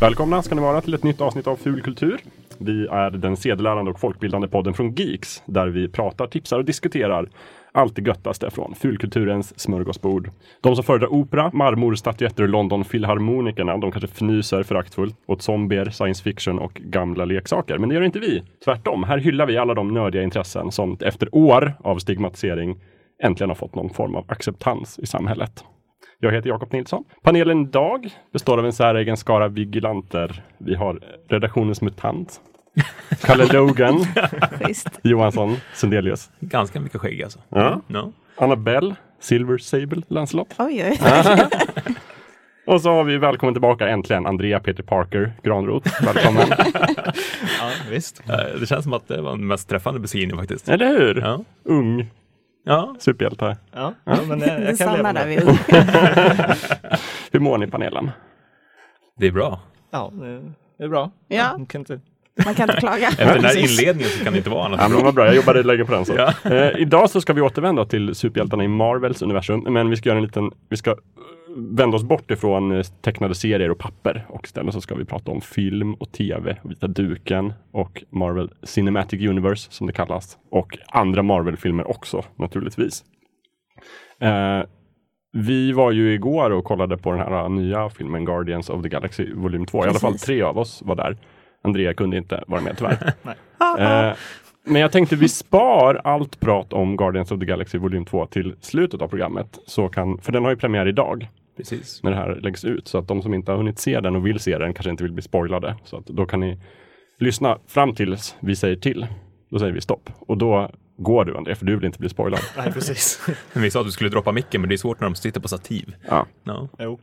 Välkomna ska ni vara till ett nytt avsnitt av Ful kultur. Vi är den sedelärande och folkbildande podden från Geeks där vi pratar, tipsar och diskuterar allt det göttaste från fulkulturens smörgåsbord. De som föredrar opera, marmor, statyetter och London Filharmonikerna, de kanske fnyser föraktfullt åt zombier, science fiction och gamla leksaker. Men det gör inte vi. Tvärtom, här hyllar vi alla de nördiga intressen som efter år av stigmatisering äntligen har fått någon form av acceptans i samhället. Jag heter Jakob Nilsson. Panelen idag består av en säregen skara vigilanter. Vi har redaktionens mutant, Kalle Logan. Johansson, Sundelius. Ganska mycket skägg alltså. Ja. No. Annabelle, Silver Sable, Lancelot. Oj, oj. Och så har vi välkommen tillbaka äntligen Andrea Peter Parker Granroth. Välkommen. Ja, visst. Eh, Det känns som att det var den mest träffande beskrivningen faktiskt. Eller hur? Ja. Ung ja, superhjälte. Ja, ja men jag, jag kan leva med det. Hur mår ni i panelen? det är bra. Ja, det- är bra. Ja. Man kan inte... Man kan inte klaga. Efter den här inledningen så kan det inte vara annat. Ja, men vad bra, jag jobbade länge på den. Så. Ja. Eh, idag så ska vi återvända till superhjältarna i Marvels universum, men vi ska göra en liten, vi ska vända oss bort ifrån eh, tecknade serier och papper och istället så ska vi prata om film och tv, Vita duken och Marvel Cinematic Universe som det kallas och andra Marvel-filmer också naturligtvis. Eh, vi var ju igår och kollade på den här nya filmen Guardians of the Galaxy volym 2. I alla fall tre av oss var där. Andrea kunde inte vara med tyvärr. Eh, men jag tänkte vi spar allt prat om Guardians of the Galaxy volym 2 till slutet av programmet. Så kan, för den har ju premiär idag Precis. när det här läggs ut. Så att de som inte har hunnit se den och vill se den kanske inte vill bli spoilade. Så att då kan ni lyssna fram tills vi säger till. Då säger vi stopp. Och då går du Andrea, för du vill inte bli spoilad. Nej, precis. Vi sa att du skulle droppa micken, men det är svårt när de sitter på stativ. Ja. No. jo.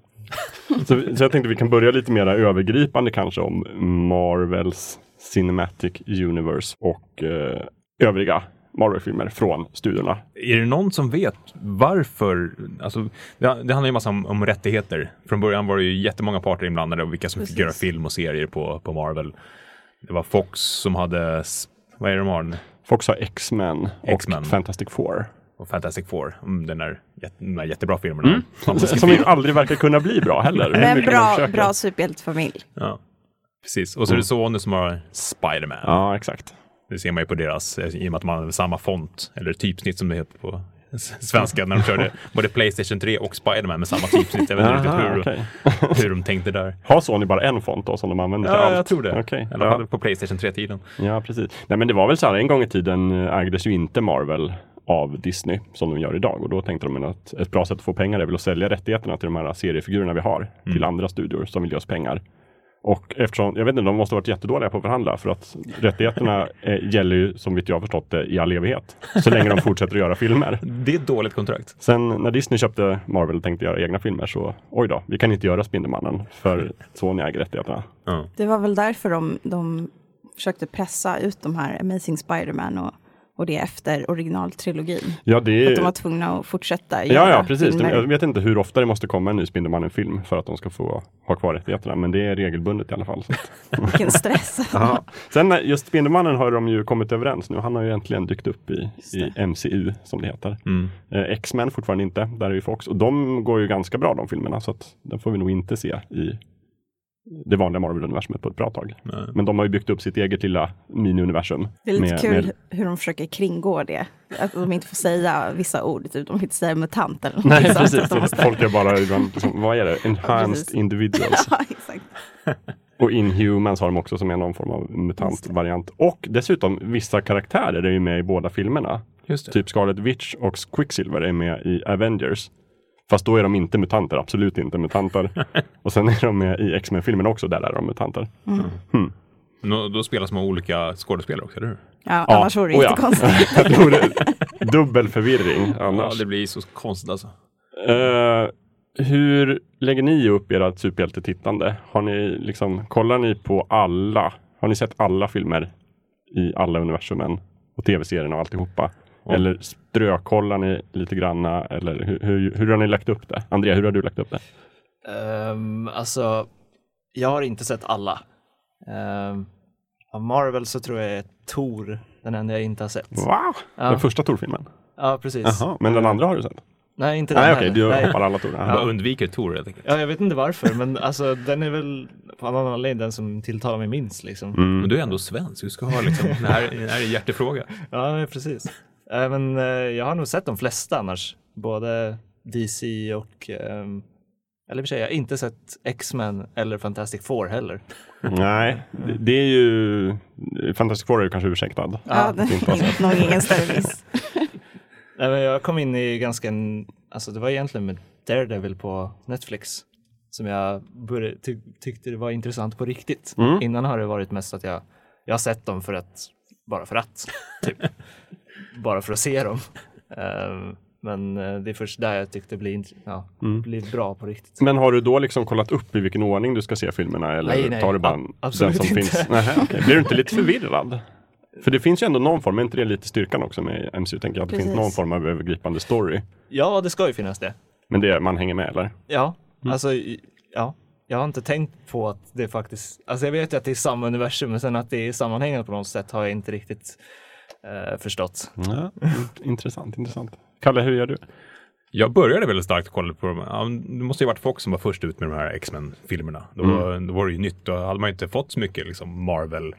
Så, så jag tänkte vi kan börja lite mer övergripande kanske om Marvels Cinematic Universe och eh, övriga Marvel-filmer från studiorna. Är det någon som vet varför? Alltså, det, det handlar ju massa om, om rättigheter. Från början var det ju jättemånga parter inblandade och vilka som fick Precis. göra film och serier på, på Marvel. Det var Fox som hade, vad är det de har? Fox har X-Men och X-Men. Fantastic Four. Och Fantastic Four, mm, den där, jätte, de där jättebra filmerna. Mm. Som- Som ju aldrig verkar kunna bli bra heller. Men bra, bra superhjältefamilj. Ja, precis. Och så är det Sony som har Spider-Man. Ja, exakt. Det ser man ju på deras, eh, i och med att man har samma font, eller typsnitt som det heter på svenska, när de körde både Playstation 3 och Spider-Man med samma typsnitt. Jag vet inte riktigt hur, okej. hur de tänkte där. Har Sony bara en font då som de använder till Ja, allt? jag tror det. Okej. Eller Ja. på Playstation 3-tiden. ja, precis. Nej, men det var väl så här, en gång i tiden eh, ägdes ju inte Marvel av Disney som de gör idag och då tänkte de att ett bra sätt att få pengar är väl att sälja rättigheterna till de här seriefigurerna vi har till andra studior som vill ge oss pengar. Och eftersom, jag vet inte, de måste ha varit jättedåliga på att förhandla för att rättigheterna eh, gäller ju som vitt jag har förstått det i all evighet. Så länge de fortsätter att göra filmer. Det är ett dåligt kontrakt. Sen när Disney köpte Marvel och tänkte göra egna filmer så oj då, vi kan inte göra Spindelmannen för Sony äger rättigheterna. Ja. Det var väl därför de, de försökte pressa ut de här Amazing Spider-Man och, och det efter originaltrilogin. Ja, det Att de var är... tvungna att fortsätta Ja, göra ja, precis. filmer. Jag vet inte hur ofta det måste komma en ny Spindelmannen-film för att de ska få ha kvar rättigheterna, men det är regelbundet i alla fall. Vilken stress. Ja. Sen eh, just Spindelmannen har de ju kommit överens nu. Han har ju äntligen dykt upp i, i MCU som det heter. Mm. Eh, X-Men fortfarande inte, där är ju Fox. Och de går ju ganska bra de filmerna så att den får vi nog inte se i det vanliga Marvel-universumet på ett bra tag. Nej. Men de har ju byggt upp sitt eget lilla mini-universum. Det är lite med- kul med- hur de försöker kringå det. Att de inte får säga vissa ord, typ de får inte säga mutant eller Nej, sånt. precis. De måste- Folk är bara, liksom, vad är det? Enhanced precis. individuals. Ja, exakt. Och Inhumans har de också som är någon form av mutant-variant. Och dessutom vissa karaktärer är ju med i båda filmerna. Just det. Typ Scarlet Witch och Quicksilver är med i Avengers. Fast då är de inte mutanter, absolut inte mutanter. och sen är de med i X-Men-filmen också, där är de mutanter. Då, då spelas man alla skådespelare också, eller hur? Ja, Ja, annars vore det oh ja. det dubbel förvirring Ja, annars. det blir så konstigt alltså. Eh, hur lägger ni upp ert superhjältetittande? Har ni liksom, kollar ni på alla? Har ni sett alla filmer i alla universumen och tv-serierna och alltihopa? Ja. Eller strökollar ni lite granna? Eller hur, hur, hur har ni lagt upp det? Andrea, hur har du lagt upp det? Um, alltså, jag har inte sett alla. Um, av Marvel så tror jag är Tor den enda jag inte har sett. Wow! Ja. Den första Tor-filmen? Ja, precis. Jaha, men den andra har du sett? Nej, inte den Nej, okej, heller. du Nej. hoppar alla Tor. Ja. undviker Tor helt enkelt. Ja, jag vet inte varför, men alltså den är väl på annan anledning den som tilltalar mig minst liksom. Mm. Men du är ändå svensk, du ska ha liksom, det här, det här är en hjärtefråga. Ja, precis. Äh, men eh, jag har nog sett de flesta annars. Både DC och, ehm, eller i och för sig, jag har inte sett X-Men eller Fantastic Four heller. Nej, det, det är ju... Fantastic Four är ju kanske ursäktad. Ja, det är nog ingen större miss. Nej, men jag kom in i ganska, en, alltså det var egentligen med Daredevil på Netflix som jag började, ty, tyckte det var intressant på riktigt. Mm. Innan har det varit mest att jag, jag har sett dem för att, bara för att, typ. bara för att se dem. Ehm, men eh, det är först där jag tyckte det blir, ja, Mm. blir bra på riktigt. Men har du då liksom kollat upp i vilken ordning du ska se filmerna? Eller Nej, nej, tar du bara den som inte. finns? Nej, okej. Blir du inte lite förvirrad? För det finns ju ändå någon form, är inte det lite styrkan också med MCU? Tänker jag, att det finns någon form av övergripande story. Ja, det ska ju finnas det. Men det, man hänger med eller? Ja, alltså, i- ja. Jag har inte tänkt på att det faktiskt, alltså jag vet ju att det är samma universum, men sen att det är sammanhängande på något sätt har jag inte riktigt eh, förstått. Ja, int- intressant, intressant. Kalle, hur gör du? Jag började väldigt starkt kolla på dem. Ja, Det måste ju varit Fox som var först ut med de här X-Men-filmerna. Då, Mm. då var det ju nytt. Då hade man ju inte fått så mycket liksom Marvel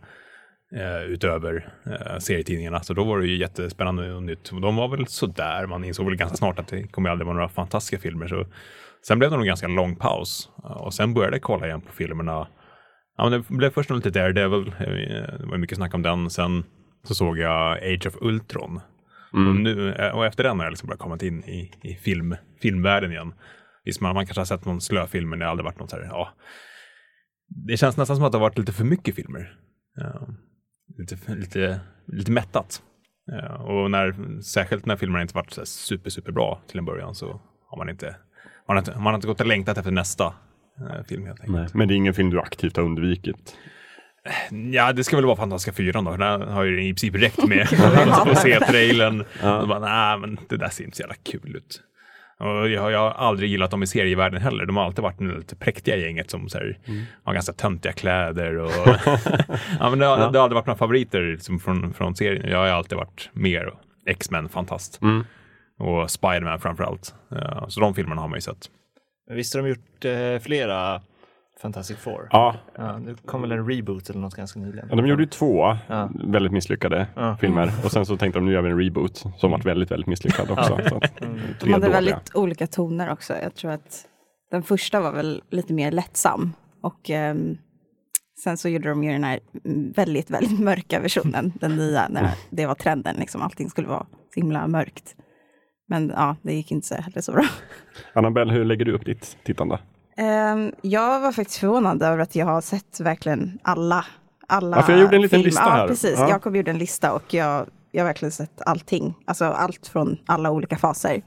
eh, utöver eh, serietidningarna. Så då var det ju jättespännande och nytt. Och de var väl sådär. Man insåg väl ganska snart att det kommer aldrig vara några fantastiska filmer. Så sen blev det nog en ganska lång paus. Och sen började jag kolla igen på filmerna. Ja, men det blev först lite Daredevil. Eh, Det var mycket snack om den. Sen så såg jag Age of Ultron. Och, nu, eh, och efter den har jag liksom börjat komma in i, i film, filmvärlden igen. Visst, man, man kanske har sett någon slöfilm, men det har aldrig varit något så här, ja. Det känns nästan som att det har varit lite för mycket filmer. Ja, lite, lite, lite mättat. Ja, och när, särskilt när filmerna inte varit så super, super bra till en början så har man inte, man har inte, man har inte gått och längtat efter nästa eh, film helt enkelt. Nej. Men det är ingen film du aktivt har undvikit? Ja, det ska väl vara Fantastiska fyran då. Den har ju i princip räckt med att se trailern. Ja. Och bara, nej, men det där ser inte så jävla kul ut. Och jag, jag har aldrig gillat dem i serievärlden heller. De har alltid varit det lite präktiga gänget som så här, har ganska töntiga kläder. Och ja, men det, har, det har aldrig varit några favoriter liksom, från, från serien. Jag har alltid varit mer X-Men-fantast. Mm. Och Spiderman framför allt. Ja, så de filmerna har man ju sett. Visst har de gjort eh, flera Fantastic Four? Ja, Ja, det kom väl en reboot eller något ganska nyligen. ja, de gjorde ju två Ja. väldigt misslyckade Ja. filmer. Och sen så tänkte de nu gör vi en reboot som varit väldigt, väldigt misslyckad också. Så att, De hade dåliga. väldigt olika toner också. Jag tror att den första var väl lite mer lättsam. Och ehm, sen så gjorde de ju den här väldigt, väldigt mörka versionen, den nya, när det var trenden, liksom allting skulle vara så himla mörkt. Men ja, det gick inte så heller så bra. Annabelle, hur lägger du upp ditt tittande? Ehm, jag var faktiskt förvånad över att jag har sett verkligen alla, alla Ja, för jag gjorde en liten filmer. lista ja, här. Precis, Ja. Jakob gjorde en lista och jag, jag har verkligen sett allting. Alltså allt från alla olika faser.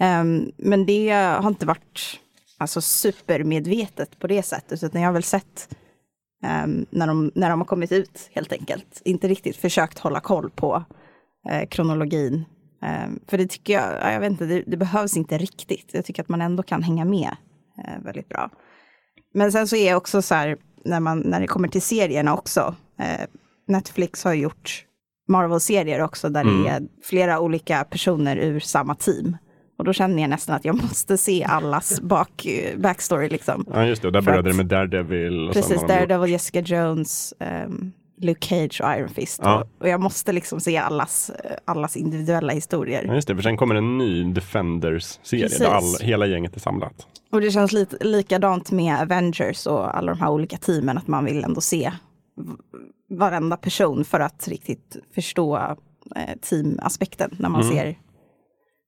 Ehm, men det har inte varit alltså, supermedvetet på det sättet, utan jag har väl sett ehm, när, de, när de har kommit ut helt enkelt. Inte riktigt försökt hålla koll på eh, kronologin. För det tycker jag, ja, jag vet inte, det, det behövs inte riktigt. Jag tycker att man ändå kan hänga med eh, väldigt bra. Men sen så är också så här, när, man, när det kommer till serierna också. Eh, Netflix har gjort Marvel-serier också, där Mm. det är flera olika personer ur samma team. Och då känner jag nästan att jag måste se allas bak, backstory liksom. Ja, just det. Och där började det med Daredevil. Och Precis, Daredevil, Jessica Jones, ehm, Luke Cage och Iron Fist. Ja. Och, och jag måste liksom se allas, allas individuella historier. Ja, just det. För sen kommer en ny Defenders-serie Precis. där all, hela gänget är samlat. Och det känns lite likadant med Avengers och alla de här olika teamen, att man vill ändå se varenda person för att riktigt förstå eh, teamaspekten när man Mm. ser.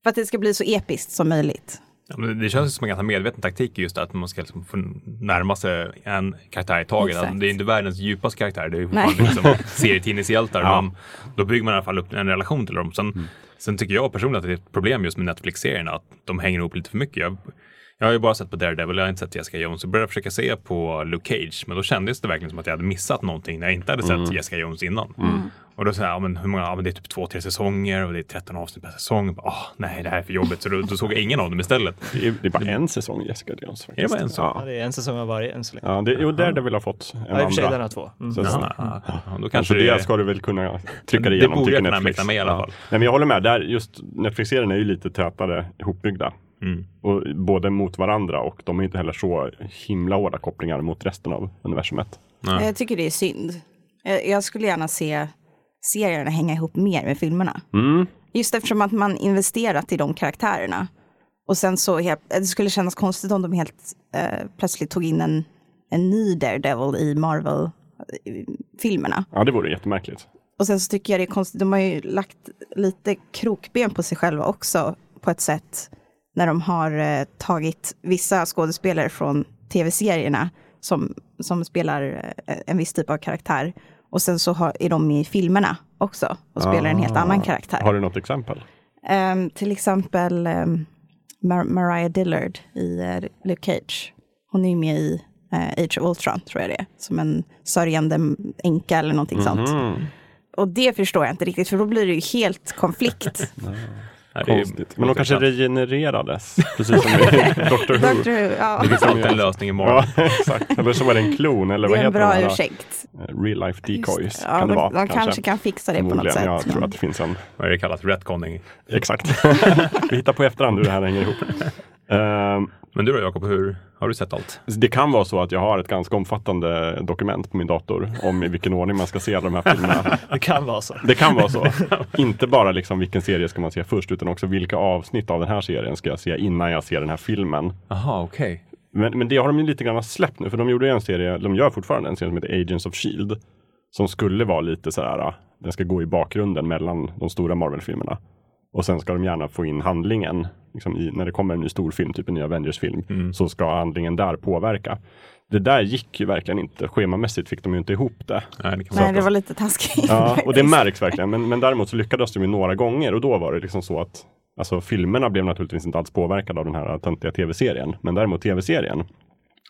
För att det ska bli så episkt som möjligt. Ja, det känns som en ganska medveten taktik just att man ska liksom få närma sig en karaktär i taget. Exakt. Alltså, Det är inte världens djupaste karaktär, det är fortfarande liksom serietidningshjältar. Ja. Då bygger man i alla fall upp en relation till dem. Sen, sen tycker jag personligen att det är ett problem just med Netflix-serierna, att de hänger ihop lite för mycket. Jag, jag har ju bara sett på Daredevil, jag har inte sett Jessica Jones. Jag började försöka se på Luke Cage, men då kändes det verkligen som att jag hade missat någonting när jag inte hade sett Jessica Jones innan. Och då säger jag, ja, men hur många, ja, men det är typ två, tre säsonger och det är 13 avsnitt per säsong. Åh, nej, det här är för jobbigt. Så då, då såg jag ingen av dem istället. Det är, det är bara en säsong Jessica Jones. Är det bara en säsong? Ja, Ja, det är en säsong av varje än så länge. ja det, jo, Daredevil har fått en Ja, i och för sig den andra. har två. Mm. Så, ja, ja, då Kanske det det ska du väl kunna trycka dig Det igenom, borde tycker jag kunna Netflix. mäkta med i alla Ja. fall. Nej, men jag håller med, där just Netflix-serien är ju lite tätare ihopbyggda. Mm. Och både mot varandra och de är inte heller så himla hårda kopplingar mot resten av universumet. Ja. Jag tycker det är synd. Jag, jag skulle gärna se serierna hänga ihop mer med filmerna. Mm. Just eftersom att man investerat i de karaktärerna. Och sen så, helt, det skulle kännas konstigt om de helt eh, plötsligt tog in en, en ny Daredevil i Marvel-filmerna. Ja, det vore jättemärkligt. Och sen så tycker jag det är konstigt, de har ju lagt lite krokben på sig själva också på ett sätt. När de har eh, tagit vissa skådespelare från tv-serierna som, som spelar eh, en viss typ av karaktär. Och sen så har, är de i filmerna också och spelar en helt annan karaktär. Har du något exempel? Ehm, till exempel ehm, Mar- Mariah Dillard i eh, Luke Cage. Hon är med i eh, Age of Ultron, tror jag det är. Som en sörjande änka eller någonting sånt. Mm. Och det förstår jag inte riktigt, för då blir det ju helt konflikt. Det är Konstigt. Men de kanske regenererades, precis som i Doctor Who. Doctor Who, ja. Det finns alltid en lösning i morgon. Ja, exakt. Eller så var det en klon, eller Det vad är en heter bra de här? ursäkt. eh, Real life decoys Ja, kan det de, vara. de kanske. kan fixa det på något sätt. Jag tror men- att det finns en Vad är det kallat? Retconning. Exakt. Vi hittar på efterhand hur det här hänger ihop. Ehm, Men du då Jakob, hur har du sett allt? det kan vara så att jag har ett ganska omfattande dokument på min dator om i vilken ordning man ska se alla de här filmerna. Det kan vara så. Det kan vara så. Inte bara liksom vilken serie ska man se först, utan också vilka avsnitt av den här serien ska jag se innan jag ser den här filmen. Jaha, okej. Men, men det har de ju lite grann släppt nu, för de gjorde ju en serie, de gör fortfarande en serie som heter Agents of Shield. Som skulle vara lite sådär, den ska gå i bakgrunden mellan de stora Marvel-filmerna. Och sen ska de gärna få in handlingen, liksom i, när det kommer en ny storfilm, typ en ny Avengers-film, så ska handlingen där påverka. Det där gick ju verkligen inte, schemamässigt fick de ju inte ihop det. Nej, det kan Nej, det var lite taskigt. Ja, och det märks verkligen. Men, men däremot så lyckades de ju några gånger och då var det liksom så att Alltså filmerna blev naturligtvis inte alls påverkade av den här töntiga tv-serien. Men däremot tv-serien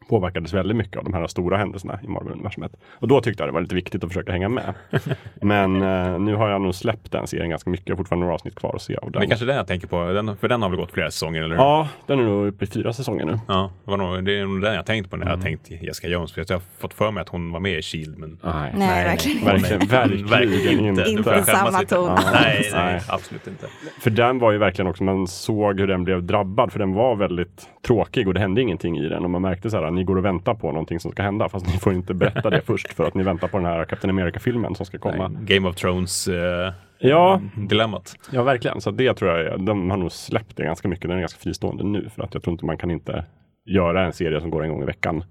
påverkades väldigt mycket av de här stora händelserna i Marvel-universumet. Och då tyckte jag det var lite viktigt att försöka hänga med. Men eh, nu har jag nog släppt den serien ganska mycket. Jag har fortfarande några avsnitt kvar att se. Och Det den, är kanske den jag tänker på, den, för den har väl gått flera säsonger, eller? Ja, den är nog uppe i fyra säsonger nu. Ja, det, var nog, det är nog den jag tänkt på när Mm. jag tänkt Jessica Jones. För jag har fått för mig att hon var med i Shield. Men Nej, Nej, verkligen Verkligen, verkligen, verkligen inte. inte. Samma ton. Ja, nej, nej, Nej. absolut inte. För den var ju verkligen också, man såg hur den blev drabbad, för den var väldigt tråkig och det hände ingenting i den. Och man märkte så här, ni går och väntar på någonting som ska hända, fast ni får inte berätta det först för att ni väntar på den här Captain America-filmen som ska komma. Nej, Game of Thrones eh, Ja, dilemmat. ja, verkligen. Så det tror jag, de har nog släppt det ganska mycket. Den är ganska fristående nu, för att jag tror inte man kan inte göra en serie som går en gång i veckan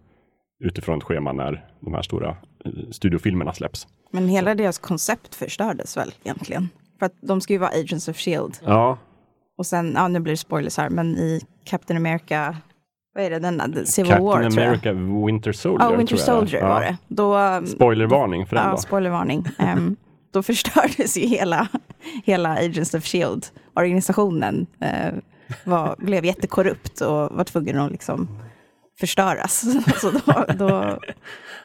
utifrån ett schema när de här stora eh, studiofilmerna släpps. Men hela deras koncept förstördes väl egentligen. För att de ska ju vara Agents of Shield. Ja, Och sen, ja nu blir det spoilers här, men i Captain America, vad är det, den, Civil War Captain tror jag. America Winter Soldier. Ja, Winter tror jag Soldier var det. Då, um, Spoilervarning för den ja, då. spoilervarning. Ehm, då förstördes ju hela, hela Agents of Shield. Organisationen eh, var, blev jättekorrupt och var tvungen att liksom förstöras. Så då, då,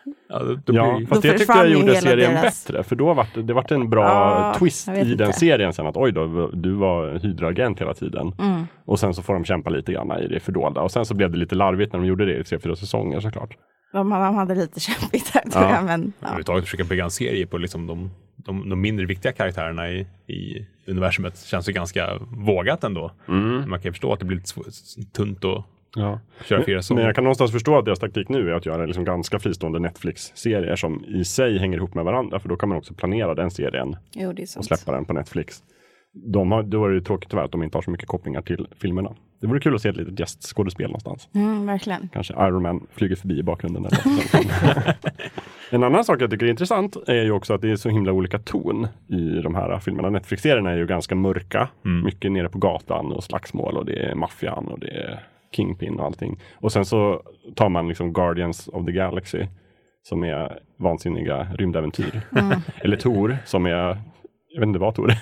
Ja, då, då Ja, blir, fast Då det tyckte jag gjorde serien deras- bättre. För då var det, det var en bra Ja, twist jag i den inte. serien sen. Att oj då, du var hydraagent hela tiden. Mm. Och sen så får de kämpa lite grann i det fördolda. Och sen så blev det lite larvigt när de gjorde det i tre, fyra säsonger såklart. de, de hade lite kämpigt här tror Ja. jag. Men, ja. överhuvudtaget försöka bygga en serie på liksom de, de, de mindre viktiga karaktärerna i, i universumet känns ju ganska vågat ändå. Man kan ju förstå att det blir lite tunt att Ja. köra fyra Men säsonger. jag kan någonstans förstå att deras taktik nu är att göra liksom ganska fristående Netflix-serier som i sig hänger ihop med varandra. För då kan man också planera den serien Jo, det är och släppa den på Netflix. De har, då är det ju tråkigt tyvärr att de inte har så mycket kopplingar till filmerna. Det vore kul att se ett litet gästskådespel någonstans. Mm, verkligen. Kanske Iron Man flyger förbi i bakgrunden. Eller en annan sak jag tycker är intressant är ju också att det är så himla olika ton i de här filmerna. Netflix-serierna är ju ganska mörka. Mycket nere på gatan och slagsmål och det är maffian och det är Kingpin och allting. Och sen så tar man liksom Guardians of the Galaxy som är vansinniga rymdäventyr. Eller Tor som är, jag vet inte vad Tor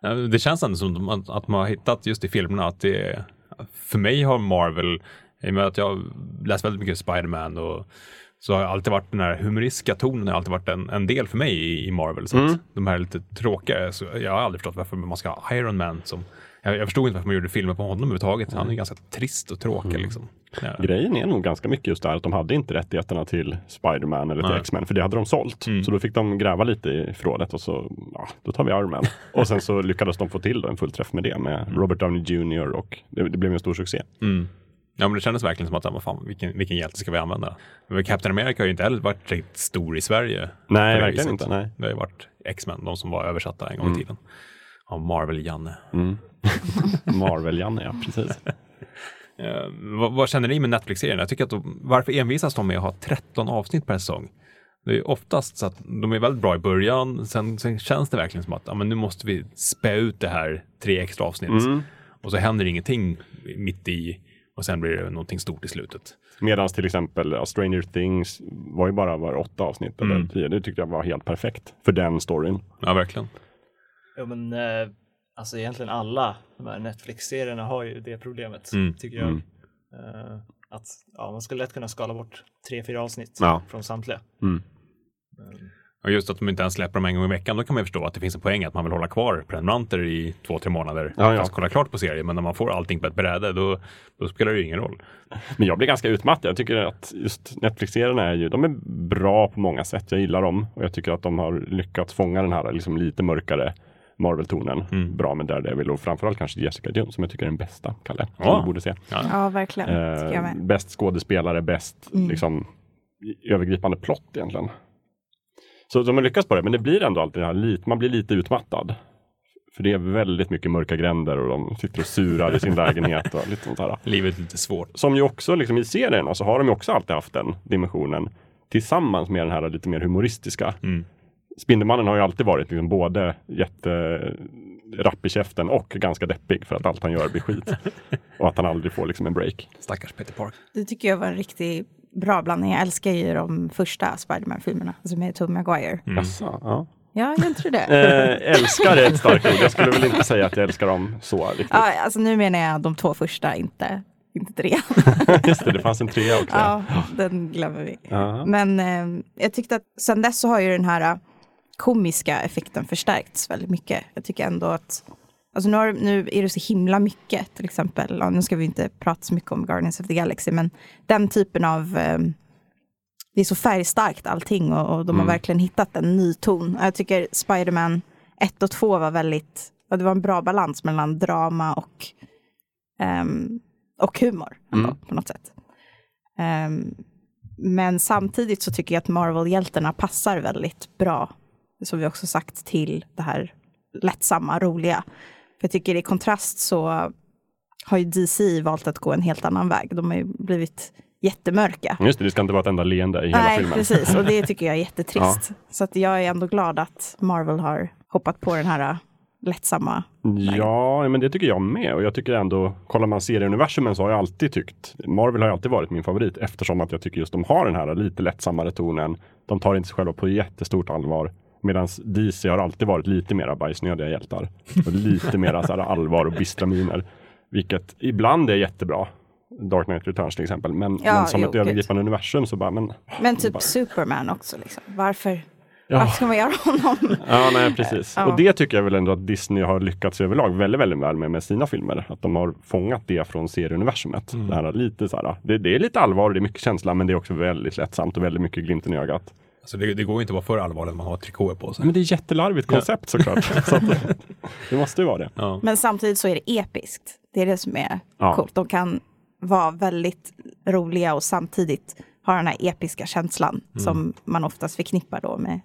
Det känns ändå som att, man har hittat just i filmerna att det för mig har Marvel, i och med att jag läst väldigt mycket Spiderman och så har alltid varit den här humoristiska tonen har alltid varit en, en del för mig i, i Marvel. Så Mm. att de här lite tråkiga, så jag har aldrig förstått varför man ska ha Iron Man som jag, jag förstod inte varför man gjorde filmer på honom överhuvudtaget. Han är ganska trist och tråkig Mm. liksom. Ja. Grejen är nog ganska mycket just där att de hade inte rättigheterna till Spider-Man eller till Nej. X-Men, för det hade de sålt. Mm. Så då fick de gräva lite i förrådet och så, ja, då tar vi Iron Man. och sen så lyckades de få till då en fullträff med det med Robert Downey Jr och det, det blev en stor succé. Mm. Ja, men det kändes verkligen som att, vad fan, vilken, vilken hjälte ska vi använda? Men Captain America har ju inte heller varit riktigt stor i Sverige. Nej, det verkligen inte. Nej. Det har ju varit X-Men, de som var översatta en gång Mm. i tiden. Av Marvel-Janne. Mm. Marvel-Janne, ja precis. Eh, vad, vad känner ni med Netflix-serien? Jag tycker att de, varför envisas de med att ha 13 avsnitt per säsong? Det är ju oftast så att de är väldigt bra i början, sen, sen känns det verkligen som att ja, men nu måste vi spä ut det här tre extra avsnitt. Mm. Och så händer ingenting mitt i och sen blir det någonting stort i slutet. Medan till exempel ja, Stranger Things var ju bara var åtta avsnitt eller Mm. tio. Det tyckte jag var helt perfekt för den storyn. Ja, verkligen. Ja men eh, alltså egentligen alla de här Netflix-serierna har ju det problemet, Mm. tycker jag. Mm. Eh, att ja, man skulle lätt kunna skala bort tre, fyra avsnitt Ja. från samtliga. Mm. Eh, Och just att de inte ens släpper dem en gång i veckan, då kan man ju förstå att det finns en poäng att man vill hålla kvar prenumeranter i två, tre månader. Ja, ja. Kolla klart på serien, men när man får allting på ett bräde, då, då spelar det ju ingen roll. Men jag blir ganska utmattad. Jag tycker att just Netflix-serierna är ju, de är bra på många sätt. Jag gillar dem och jag tycker att de har lyckats fånga den här liksom lite mörkare Marvel-tonen Mm. bra med Daredevil och framförallt kanske Jessica Jones som jag tycker är den bästa, Kalle. Som Ja. du borde se. Ja, verkligen. Tycker jag Eh, bäst skådespelare, bäst Mm. liksom, övergripande plott egentligen. Så de har lyckats på det, men det blir ändå alltid det här, lite, man blir lite utmattad. För det är väldigt mycket mörka gränder och de sitter och surar i sin lägenhet och lite sånt här. Livet är lite svårt. Som ju också liksom i serierna så har de ju också alltid haft den dimensionen tillsammans med den här lite mer humoristiska. Mm. Spindelmannen har ju alltid varit liksom både jätterapp i käften och ganska deppig för att allt han gör blir skit. och att han aldrig får liksom en break. Stackars Peter Park. Det tycker jag var en riktigt bra blandning. Jag älskar ju de första Spiderman-filmerna, alltså med Tobey Maguire. Mm. Jaså, ja. Ja, jag tror det. Eh, älskar är ett starkt ord. Jag skulle väl inte säga att jag älskar dem så riktigt. Ja, alltså nu menar jag de två första, inte, inte tre. Just det, det fanns en trea också. ja, den glömmer vi. Ja. Men eh, jag tyckte att sen dess så har ju den här komiska effekten förstärkts väldigt mycket. Jag tycker ändå att, alltså nu, har, nu är det så himla mycket, till exempel, ja, nu ska vi inte prata så mycket om Guardians of the Galaxy, men den typen av, eh, det är så färgstarkt allting och, och de har Mm. verkligen hittat en ny ton. Jag tycker Spider-Man 1 och 2 var väldigt, det var en bra balans mellan drama och, ehm, och humor ändå, Mm. på något sätt. Ehm, men samtidigt så tycker jag att Marvel-hjältarna passar väldigt bra, som vi också sagt, till det här lättsamma, roliga. För jag tycker i kontrast så har ju DC valt att gå en helt annan väg. De har ju blivit jättemörka. Just det, det ska inte vara ett enda leende i hela Nej, filmen. precis. Och det tycker jag är jättetrist. Så att jag är ändå glad att Marvel har hoppat på den här lättsamma. Ja, men det tycker jag med. Och jag tycker ändå, kollar man serieuniversumen så har jag alltid tyckt, Marvel har alltid varit min favorit eftersom att jag tycker just de har den här lite lättsammare tonen. De tar inte sig själva på jättestort allvar. Medan DC har alltid varit lite mera bajsnödiga hjältar. Och lite mera så här allvar och bistra miner. Vilket ibland är jättebra. Dark Knight Returns till exempel. Men, Ja, men som jo, ett gud. övergripande universum så bara, men... Men typ bara- Superman också. Liksom. Varför, Ja. varför ska man göra honom? Ja, nej precis. Ja. Och det tycker jag väl ändå att Disney har lyckats överlag väldigt, väldigt väl med, med sina filmer. Att de har fångat det från serieuniversumet. Mm. Det, här lite så här, det, det är lite allvar, det är mycket känsla, men det är också väldigt lättsamt och väldigt mycket glimten i ögat. Alltså det, det går ju inte att vara för allvarlig när man har trikåer på sig. Men det är jättelarvigt koncept såklart. så att, det måste ju vara det. Ja. Men samtidigt så är det episkt. Det är det som är Ja. coolt. De kan vara väldigt roliga och samtidigt ha den här episka känslan Mm. som man oftast förknippar då med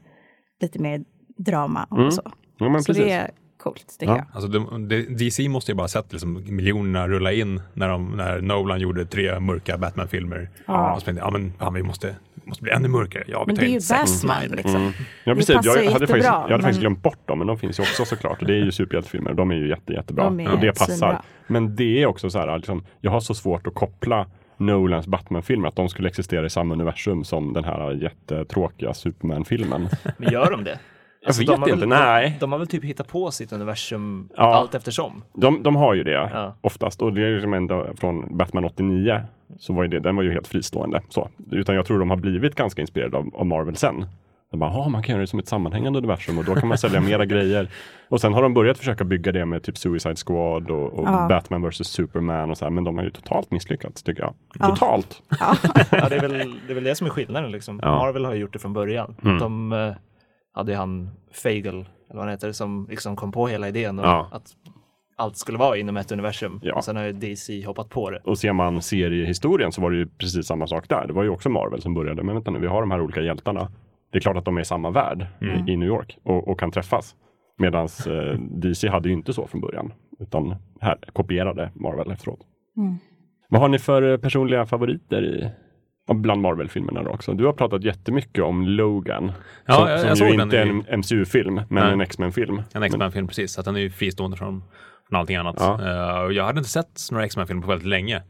lite mer drama och Mm. så. Ja, men Så precis. det är coolt tycker Ja. jag. Alltså de, de, DC måste ju bara sett liksom miljonerna rulla in när, de, när Nolan gjorde tre mörka Batman-filmer. Ja. Och så tänkte ja men fan, vi måste, måste bli ännu mörkare. Ja, vi Men tar det är ju Batman Snyder. liksom. Mm. Ja, Det precis. Jag hade, faktiskt, jag hade faktiskt men- glömt bort dem, men de finns ju också såklart. Och det är ju superhjältefilmer. De är ju jätte, jättebra. De är och det passar. svinbra. Men det är också så här, liksom, jag har så svårt att koppla Nolans Batman-filmer, att de skulle existera i samma universum som den här jättetråkiga Superman-filmen. Men gör de det? Jag Alltså, vet de har inte, väl, nej. De, de har väl typ hittat på sitt universum Ja. allt eftersom. De, de har ju det Ja. oftast och det är liksom ändå från Batman 89 så var ju det, den var ju helt fristående. Så. Utan jag tror de har blivit ganska inspirerade av, av Marvel sen. De bara, "Ah, man kan göra det som ett sammanhängande universum och då kan man sälja mera grejer. Och sen har de börjat försöka bygga det med typ Suicide Squad och, och Ja. Batman vs Superman och så här, men de har ju totalt misslyckats tycker jag. Ja. Totalt! Ja, det, är väl, det är väl det som är skillnaden liksom. Ja. Marvel har ju gjort det från början. Mm. De eh, hade han Fagel, eller vad han heter, som liksom kom på hela idén och Ja. att allt skulle vara inom ett universum. Ja. Och sen har ju DC hoppat på det. Och ser man seriehistorien så var det ju precis samma sak där. Det var ju också Marvel som började. Men vänta nu, vi har de här olika hjältarna. Det är klart att de är i samma värld i, i New York och, och kan träffas. Medan eh, DC hade ju inte så från början. Utan här kopierade Marvel efteråt. Mm. Vad har ni för eh, personliga favoriter i bland Marvel-filmerna då också? Du har pratat jättemycket om Logan. Ja, som jag- som jag ju såg den inte är en MCU-film, men Nej. en X-Men-film. En X-Men-film precis, så att den är ju fristående från, från allting annat. Ja. Eh, och jag hade inte sett några X-Men-filmer på väldigt länge.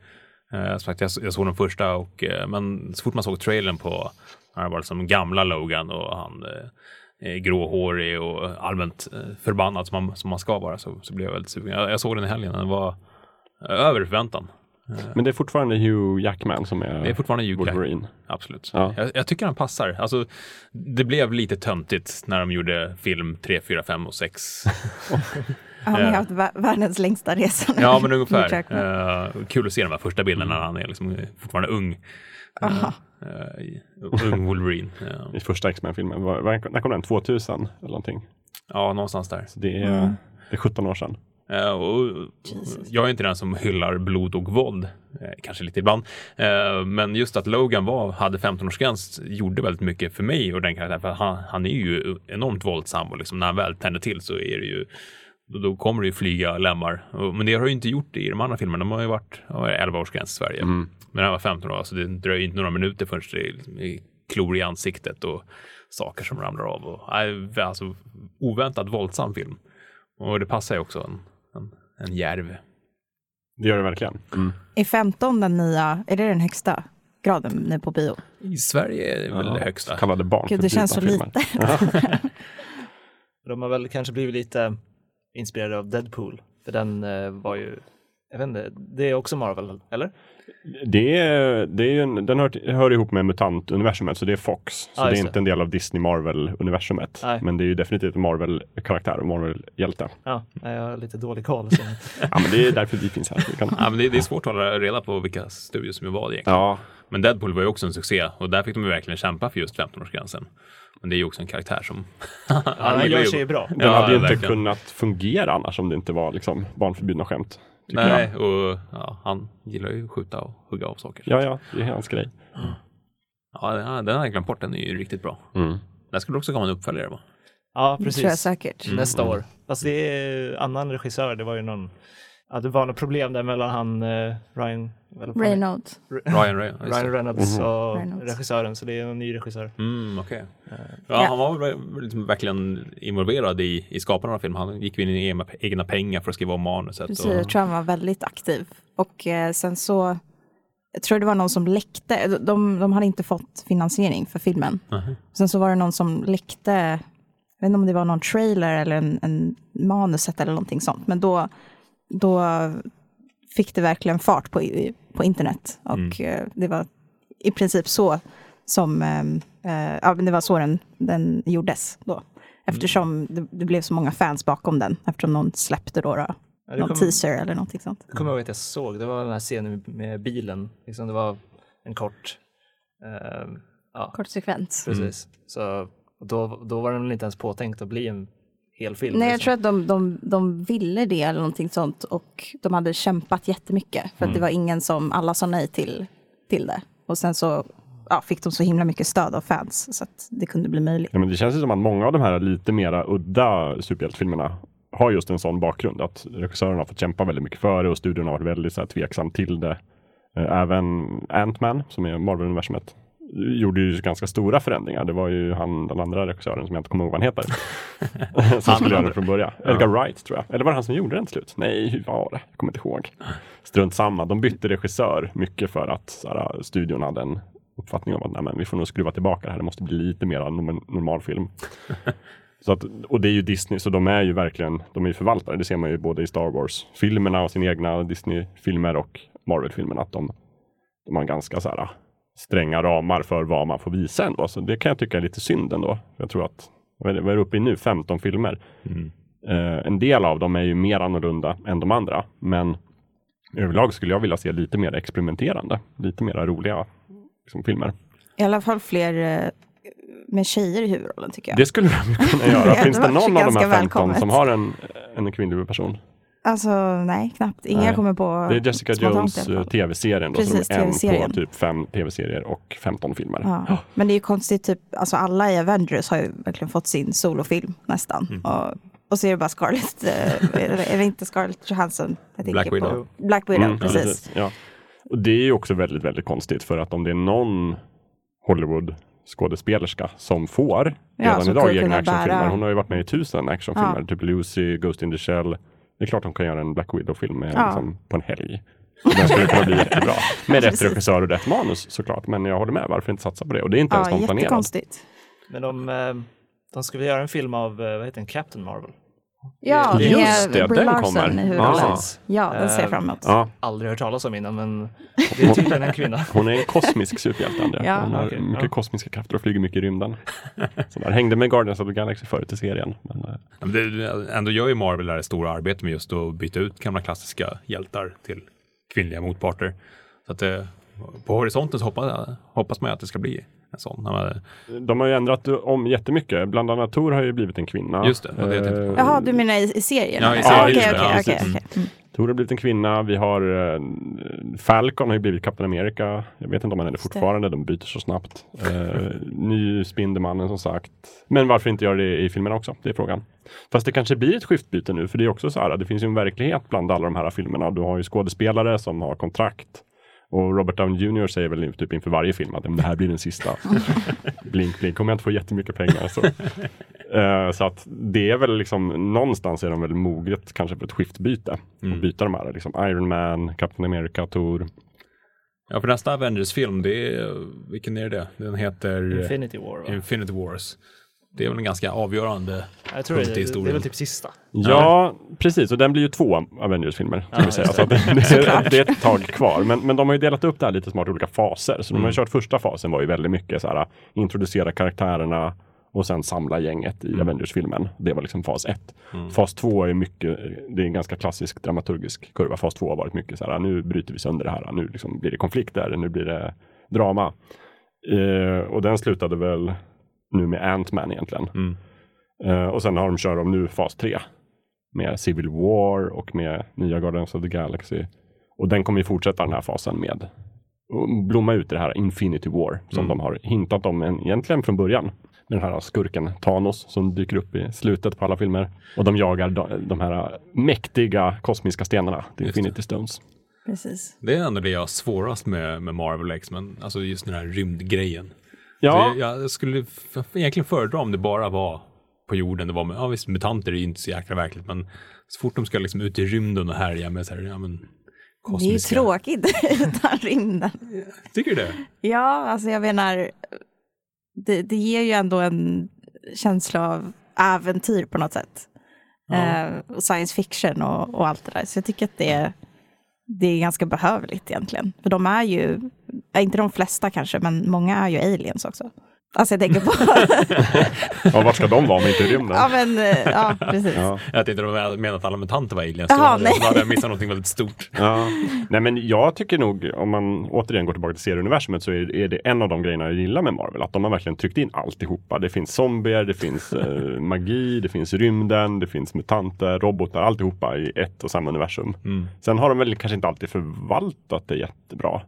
Uh, så att jag, jag såg den första, och, eh, men så fort man såg trailern på, han var liksom gamla Logan och han uh, är gråhårig och allmänt eh, förbannad som man, som man ska vara, så, så blev jag väldigt sugen. Jag, jag såg den i helgen, den var eh, över förväntan. Men det är fortfarande Hugh Jackman som är, Det är fortfarande Hugh. Wolverine. Absolut. Ja. Jag, jag tycker han passar. Alltså, det blev lite töntigt när de gjorde film 3, 4, 5 och 6. Han har ju Eh. haft vä- världens längsta resa nu. Ja, men ungefär. Eh, kul att se de här första bilderna när han är liksom fortfarande ung. Eh, i- ung Wolverine. Eh, I första X-Men-filmen. När kom den? 2000 eller någonting? ja, någonstans där. Så det är, Mm. det är 17 år sedan. Eh, och, jag är inte den som hyllar blod och våld, eh, kanske lite ibland. Eh, men just att Logan var, hade 15-årsgräns gjorde väldigt mycket för mig och den karaktären. För han, han är ju enormt våldsam och liksom när han väl tänder till så är det ju då, då kommer det ju flyga lemmar. Men det har ju inte gjort det i de andra filmerna. De har ju varit ja, 11-årsgräns i Sverige. Mm. Men han var 15 år, så det dröjer inte några minuter förrän det är liksom, är klor i ansiktet och saker som ramlar av. Och, alltså, oväntat våldsam film. Och det passar ju också en, en, järv. Det gör det verkligen. Mm. Är 15 den nya, är det den högsta graden nu på bio? I Sverige är det väl det högsta. Kallade barn. Gud, det känns så lite. De har väl kanske blivit lite inspirerade av Deadpool. För den eh, var ju, jag vet inte, det är också Marvel, eller? Det är, det är en, den hör, hör ihop med MUTANT-universumet, så det är Fox. Så Ja, det är inte det. en del av Disney Marvel-universumet. Nej. Men det är ju definitivt en Marvel-karaktär och Marvel-hjälte. Ja, jag har lite dålig koll. Så. Ja, men det är därför vi finns här. så Vi kan... Ja, men det, det är svårt att hålla reda på vilka studier som är vad egentligen. Ja, Men Deadpool var ju också en succé och där fick de ju verkligen kämpa för just 15-årsgränsen. Men det är ju också en karaktär som... Ja, han gillar gör sig ju bra. den hade ju inte verkligen. kunnat fungera annars om det inte var liksom barnförbjudna skämt. Nej, Jag. och ja, han gillar ju att skjuta och hugga av saker. Ja, ja, det är hans grej. Ja, den har- den jag glömt bort, den är ju riktigt bra. Mm. Där skulle också komma en uppföljare va? Ja, Det tror jag precis. säkert. Nästa år. Fast det är annan regissör, det var ju någon, ja det var något problem där mellan han, eh, Ryan, Reynolds. Ryan Ray. Ryan. Reynolds och Reynolds. regissören, så det är en ny regissör. Mm, okej. Ja, Ja. han var väl liksom verkligen involverad i, i skapandet av filmen. Han gick in i egna, egna pengar för att skriva om manuset. Precis, och, jag tror han var väldigt aktiv. Och eh, sen så, jag tror det var någon som läckte, de, de, de hade inte fått finansiering för filmen. Mhm. Sen så var det någon som läckte, jag vet inte om det var någon trailer eller en, en manuset eller någonting sånt, men då, då fick det verkligen fart på, på internet. Och eh, det var i princip så som, eh, eh, ja det var så den, den gjordes då. Eftersom det, det blev så många fans bakom den, eftersom någon släppte då, då Ja, någon kom- teaser eller någonting sånt. Jag kommer ihåg att jag såg, det var den här scenen med bilen, liksom det var en kort, eh, ja Kort sekvens. precis. Så då, då var den inte ens påtänkt att bli en hel film. Nej, jag liksom. tror att de, de, de ville det eller någonting sånt och de hade kämpat jättemycket för att det var ingen som, alla sa nej till, till det. Och sen så ja, fick de så himla mycket stöd av fans så att det kunde bli möjligt. Ja, men det känns ju som att många av de här lite mera udda superhjältefilmerna har just en sån bakgrund. Att regissören har fått kämpa väldigt mycket för det och studion har varit väldigt så här, tveksam till det. Eh, Även Ant-Man, som är Marvel-universumet, gjorde ju ganska stora förändringar. Det var ju han, den andra regissören som jag inte kommer ihåg vad han heter. som skulle göra det från början. Edgar Wright tror jag. Eller var det han som gjorde den till slut? Nej, hur var det? Jag kommer inte ihåg. Strunt samma. De bytte regissör mycket för att så här, studion hade en uppfattning om att nej, men vi får nog skruva tillbaka det här. Det måste bli lite mer norm- normal film. Så att, och det är ju Disney, så de är ju verkligen, de är ju förvaltare. Det ser man ju både i Star Wars-filmerna och sina egna Disney-filmer och Marvel-filmerna. Att de, de har ganska så här stränga ramar för vad man får visa ändå. Så det kan jag tycka är lite synd ändå. Jag tror att, vad är det, uppe i nu, 15 filmer. Mm. Eh, en del av dem är ju mer annorlunda än de andra. Men överlag skulle jag vilja se lite mer experimenterande. Lite mer roliga liksom, filmer. I alla fall fler eh, med tjejer i huvudrollen tycker jag. Det skulle de kunna göra. Finns det någon av de här 15 välkommet. som har en, en kvinnlig huvudperson? Alltså nej, knappt. Inga Nej. kommer på Det är Jessica Jones eh, tv-serien då, Precis, som är en på typ fem tv-serier och 15 filmer. Ja. Men det är ju konstigt, typ, alltså alla i Avengers har ju verkligen fått sin solofilm nästan. Mm. Och, och så är det bara Scarlett, eh, är, det, inte Scarlett Johansson? Black på. Widow. Black Widow, Mm, ja, precis. Ja. Och det är ju också väldigt, väldigt konstigt för att om det är någon Hollywood skådespelerska som får Ja, redan som idag egna actionfilmer. bära- Hon har ju varit med i tusen actionfilmer, Ja. typ Lucy, Ghost in the Shell. Det är klart hon kan göra en Black Widow-film Ja. liksom, på en helg. Den skulle kunna bli jättebra. Med rätt regissör och rätt manus såklart. Men jag håller med, varför inte satsa på det? Och det är inte ens Ja, de planerat. jättekonstigt. Men de, eh, de ska väl göra en film av, eh, vad heter den, Captain Marvel? Ja, Just det, Brie den Larson kommer. Ah. Ja, den ser jag Eh, fram emot. Ja, Aldrig hört talas om innan, men det är tydligen en kvinna. hon är en kosmisk superhjälte, Andrea. Ja. Hon har Okej, mycket ja. kosmiska krafter och flyger mycket i rymden. Så där. Hängde med Guardians of the Galaxy förut i serien. Men, eh, Men det, ändå gör ju Marvel det här stora arbete med just att byta ut gamla klassiska hjältar till kvinnliga motparter. Så att det, på horisonten så hoppas, hoppas man att det ska bli sån. De har ju ändrat om jättemycket. Bland annat Tor har ju blivit en kvinna. Just det, det. Eh, Jaha, du menar i, i serien? Ja, i serien, Ja, okej, precis. okej. Mm. Tor har blivit en kvinna. Vi har eh, Falcon har ju blivit Captain America. Jag vet inte om han är det. fortfarande. De byter så snabbt. Eh, ny Spindelmannen som sagt. Men varför inte göra det i filmerna också? Det är frågan. Fast det kanske blir ett skiftbyte nu. För det är också så här. Det finns ju en verklighet bland alla de här filmerna. Du har ju skådespelare som har kontrakt. Och Robert Downey Jr säger väl typ inför varje film att "Men det här blir den sista. blink, blink. Kommer jag inte få jättemycket pengar så. Eh, så att det är väl liksom någonstans är de väl moget kanske för ett skiftbyte. Mm. Och byta de här liksom Iron Man, Captain America, Thor. Ja, för nästa Avengers-film, det är, vilken är det? Den heter Infinity War, va? Infinity Wars. Det är väl en ganska avgörande Jag tror det, punkt i det, det är historien. väl typ sista. Ja, precis. Och den blir ju två Avengers-filmer. Ska vi säga. Så att det, det, det är ett tag kvar. Men, men de har ju delat upp det här lite smart i olika faser. Så de har ju kört första fasen var ju väldigt mycket så här introducera karaktärerna och sen samla gänget i Avengers-filmen. Det var liksom fas ett. Fas två är mycket, det är en ganska klassisk dramaturgisk kurva. Fas två har varit mycket så här, nu bryter vi sönder det här. Nu liksom blir det konflikter, nu blir det drama. Eh, och den slutade väl nu med Ant-Man egentligen. Mm. Eh, och sen har de kör de nu fas 3 med Civil War och med nya Guardians of the Galaxy. Och den kommer ju fortsätta den här fasen med att blomma ut i det här Infinity War som Mm. de har hintat om en, egentligen från början. Den här skurken Thanos som dyker upp i slutet på alla filmer. Och de jagar de, de här mäktiga kosmiska stenarna. Infinity Stones. Precis. Det är ändå det jag har svårast med, med Marvel X, men alltså just den här rymdgrejen. Ja, Så jag, jag skulle egentligen föredra om det bara var på jorden. Det var med, ja visst, mutanter är ju inte så jäkla verkligt, men så fort de ska liksom ut i rymden och härja med så här, ja men Det är ju kosmiska. tråkigt utan rymden. Tycker du det? Ja, alltså jag menar, det, det ger ju ändå en känsla av äventyr på något sätt. Eh, och science fiction och, och allt det där. Så jag tycker att det är, det är ganska behövligt egentligen. För de är ju, inte de flesta kanske, men många är ju aliens också. Alltså jag tänker på, ja var ska de vara om inte i rymden? ja men, eh, ja precis. Ja. Jag tänkte de menade att alla mutanter var aliens. Jaha, Då hade- nej. Då hade jag missat någonting väldigt stort. Ja. Nej men jag tycker nog, om man återigen går tillbaka till serieuniversumet så är, är det en av de grejerna jag gillar med Marvel. Att de har verkligen tryckt in alltihopa. Det finns zombier, det finns eh, magi, det finns rymden, det finns mutanter, robotar, alltihopa i ett och samma universum. Mm. Sen har de väl kanske inte alltid förvaltat det jättebra.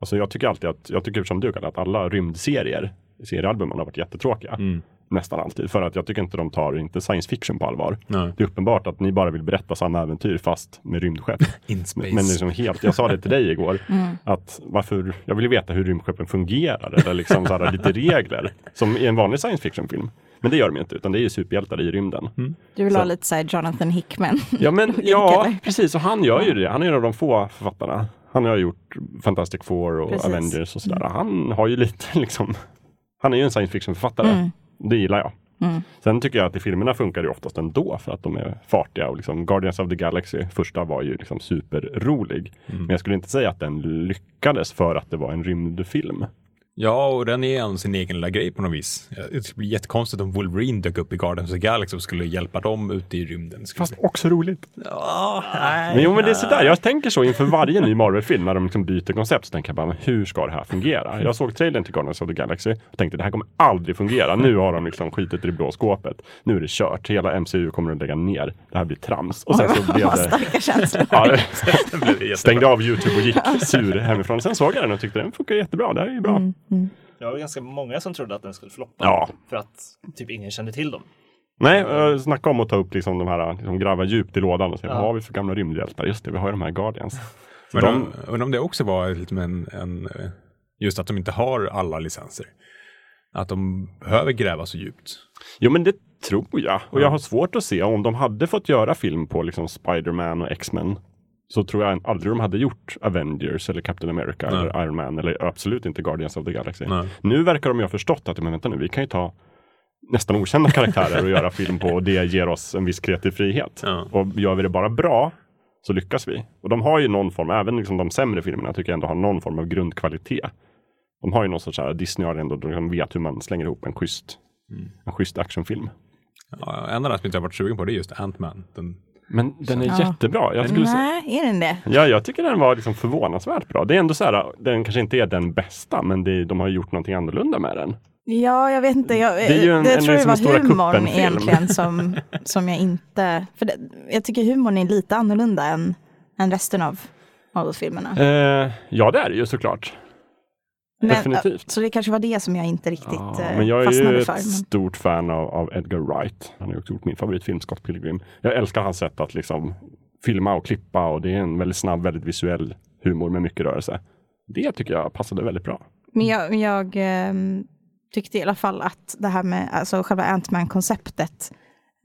Alltså jag tycker alltid att, jag tycker som du Kalle, att alla rymdserier, seriealbumen har varit jättetråkiga. Mm. Nästan alltid. För att jag tycker inte de tar inte science fiction på allvar. Nej. Det är uppenbart att ni bara vill berätta samma äventyr fast med rymdskepp. In space. Men liksom helt, jag sa det till dig igår, att varför, jag vill ju veta hur rymdskeppen fungerar, eller liksom så här, lite regler, som i en vanlig science fiction-film. Men det gör de inte, utan det är ju superhjältar i rymden. Du vill ha Så- lite så här Jonathan Hickman. Ja, men ja, eller? precis, och han gör ju det. Han är en av de få författarna. Han har gjort Fantastic Four och Precis. Avengers och sådär. Han har ju lite liksom, han är ju en science fiction-författare. Mm. Det gillar jag. Sen tycker jag att i filmerna funkar det oftast ändå för att de är fartiga och liksom Guardians of the Galaxy första var ju liksom superrolig. Men jag skulle inte säga att den lyckades för att det var en rymdfilm. Ja, och den är en sin egen lilla grej på något vis. Det skulle bli jättekonstigt om Wolverine dök upp i Guardians of the Galaxy och skulle hjälpa dem ute i rymden. Skulle Fast också roligt. Ja, nej. Men jo, men det är sådär. Jag tänker så inför varje ny Marvel-film när de liksom byter koncept. Så tänker jag bara, men hur ska det här fungera? Jag såg trailern till Guardians of the Galaxy och tänkte det här kommer aldrig fungera. Nu har de liksom skitit i det blå skåpet. Nu är det kört. Hela MCU kommer att lägga ner. Det här blir trams. Och sen så blev det... starka känslor. Ja, det- stängde av Youtube och gick sur hemifrån. Sen såg jag den och tyckte den funkar jättebra. Det här är ju bra. Det var ganska många som trodde att den skulle floppa. Ja. För att typ ingen kände till dem. Nej, eh, snacka om att ta upp liksom de här, liksom gräva djupt i lådan och se Ja. vad har vi för gamla rymdhjältar? Just det, vi har ju de här Guardians. Men de, undrar om det också var lite med en, en, eh, just att de inte har alla licenser. Att de behöver gräva så djupt. Jo men det tror jag. Och jag har svårt att se om de hade fått göra film på liksom Spider-Man och X-Men. Så tror jag aldrig de hade gjort Avengers eller Captain America Nej. eller Iron Man eller absolut inte Guardians of the Galaxy. Nej. Nu verkar de ju ha förstått att, men vänta nu, vi kan ju ta nästan okända karaktärer och göra film på och det ger oss en viss kreativ frihet. Ja. Och gör vi det bara bra så lyckas vi. Och de har ju någon form, även liksom de sämre filmerna tycker jag ändå har någon form av grundkvalitet. De har ju någon sorts här, Disney har ändå, de vet hur man slänger ihop en schysst, en schysst actionfilm. Ja, en av dem som inte jag varit sugen på det är just Ant-Man. Den, Men den är Ja. jättebra. Jag, skulle säga, Nej, är den det? ja, jag tycker den var liksom förvånansvärt bra. Det är ändå så här, den kanske inte är den bästa, men det, de har gjort någonting annorlunda med den. Ja, jag vet inte. Jag, Det en- det en tror jag liksom var Stora humorn egentligen som, som jag inte... För det, jag tycker humorn är lite annorlunda än, än resten av Marvel-filmerna. Eh, ja, det är det ju såklart. Men, definitivt. Så det kanske var det som jag inte riktigt Ja, eh, men jag är fastnade ju för. ett stort fan av, av Edgar Wright. Han har ju också gjort min favoritfilm Scott Pilgrim. Jag älskar hans sätt att liksom filma och klippa och det är en väldigt snabb, väldigt visuell humor med mycket rörelse. Det tycker jag passade väldigt bra. men jag, jag ehm, tyckte i alla fall att det här med alltså själva Ant-Man-konceptet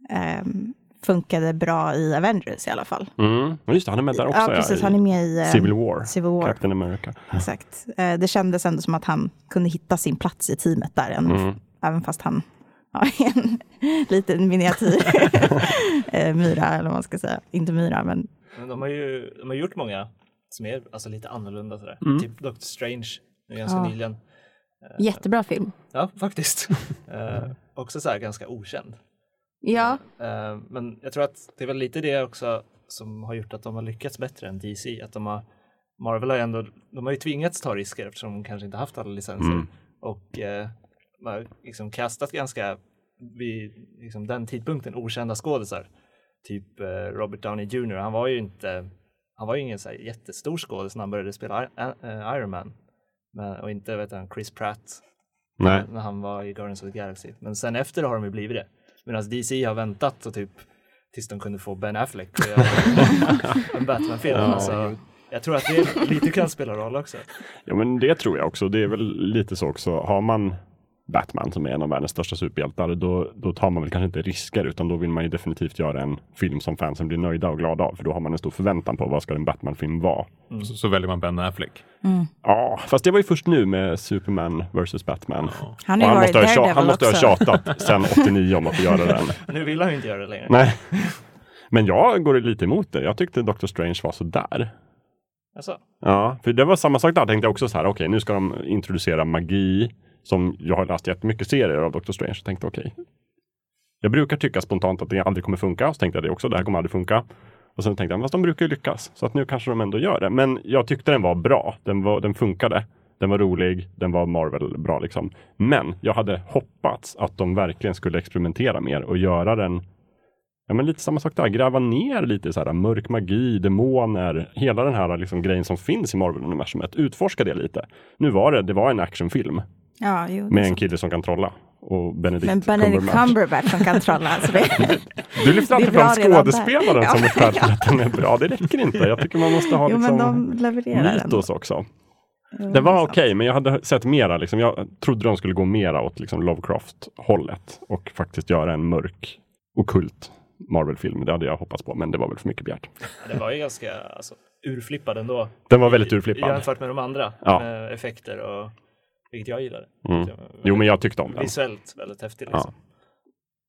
ehm, funkade bra i Avengers i alla fall. Mm. Just det, han är med där också. ja, precis. i Han är med i ehm, Civil War. Civil War. Captain America. Exakt. Eh, Det kändes ändå som att han kunde hitta sin plats i teamet där, även, Mm. även fast han ja, är en liten miniatyr eh, myra, eller vad man ska säga. Inte myra, men Men de har ju de har gjort många som är alltså lite annorlunda sådär. Typ Doctor Strange ganska Ja. nyligen. jättebra film. Ja, faktiskt. eh, också så här ganska okänd. Ja, Eh, men jag tror att det är väl lite det också som har gjort att de har lyckats bättre än DC. Att de har, Marvel har ju ändå, de har ju tvingats ta risker eftersom de kanske inte haft alla licenser. Mm. Och eh, man har liksom kastat ganska vid liksom den tidpunkten okända skådisar. Typ eh, Robert Downey Jr. Han var ju inte, han var ju ingen så här jättestor skådis när han började spela I- eh, Iron Man. Men, och inte vet han, Chris Pratt Nej. när han var i Guardians of the Galaxy. Men sen efter har de ju blivit det. Medan DC har väntat och typ tills de kunde få Ben Affleck och göra en Batman-film. Ja. Alltså, jag tror att det lite kan spela roll också. Ja, men det tror jag också. Det är väl lite så också. Har man Batman som är en av världens största superhjältar, då, då tar man väl kanske inte risker, utan då vill man ju definitivt göra en film som fansen blir nöjda och glada av, för då har man en stor förväntan på vad ska en Batman-film vara. så, så väljer man Ben Affleck. Ja, fast det var ju först nu med Superman vs Batman. han har han varit måste, ha, tja- Daredevil han måste ha tjatat sedan 89 om att få göra den. Nu vill han ju inte göra det längre. Nej. Men jag går lite emot det. Jag tyckte Doctor Strange var så där. Alltså, Ja, för det var samma sak där. Tänkte jag också så här, okej, nu ska de introducera magi som jag har läst jättemycket serier av Doctor Strange. Så tänkte okej. Jag brukar tycka spontant att det aldrig kommer funka. Så tänkte jag det också, det här kommer aldrig funka. Och sen tänkte jag, fast de brukar ju lyckas. Så att nu kanske de ändå gör det. Men jag tyckte den var bra. Den, var, den funkade. Den var rolig. Den var Marvel bra liksom. Men jag hade hoppats att de verkligen skulle experimentera mer och göra den Ja, men lite samma sak där. Gräva ner lite så här mörk magi, demoner, hela den här liksom grejen som finns i Marvel-universumet. Utforska det lite. Nu var det, det var en actionfilm Ja, jo, med en kille som kan trolla. Och Benedict, Men Benedict Cumberbatch. Cumberbatch som kan trolla. Alltså det, Du lyfter alltid fram skådespelaren som ett skäl till att den är bra. Det räcker inte. Jag tycker man måste ha jo, liksom men de levererar ändå. mytos också. Jo, Det var okej, men jag hade sett mera. Liksom, jag trodde de skulle gå mera åt liksom, Lovecraft-hållet och faktiskt göra en mörk, okult Marvel-film. Det hade jag hoppats på, men det var väl för mycket begärt. det var ju ganska alltså, urflippad ändå. Den var väldigt urflippad. Jämfört med de andra. Ja. Med effekter och vilket jag gillade. Mm. Var Jo, men jag tyckte om den. Visuellt väldigt häftigt Ja. liksom.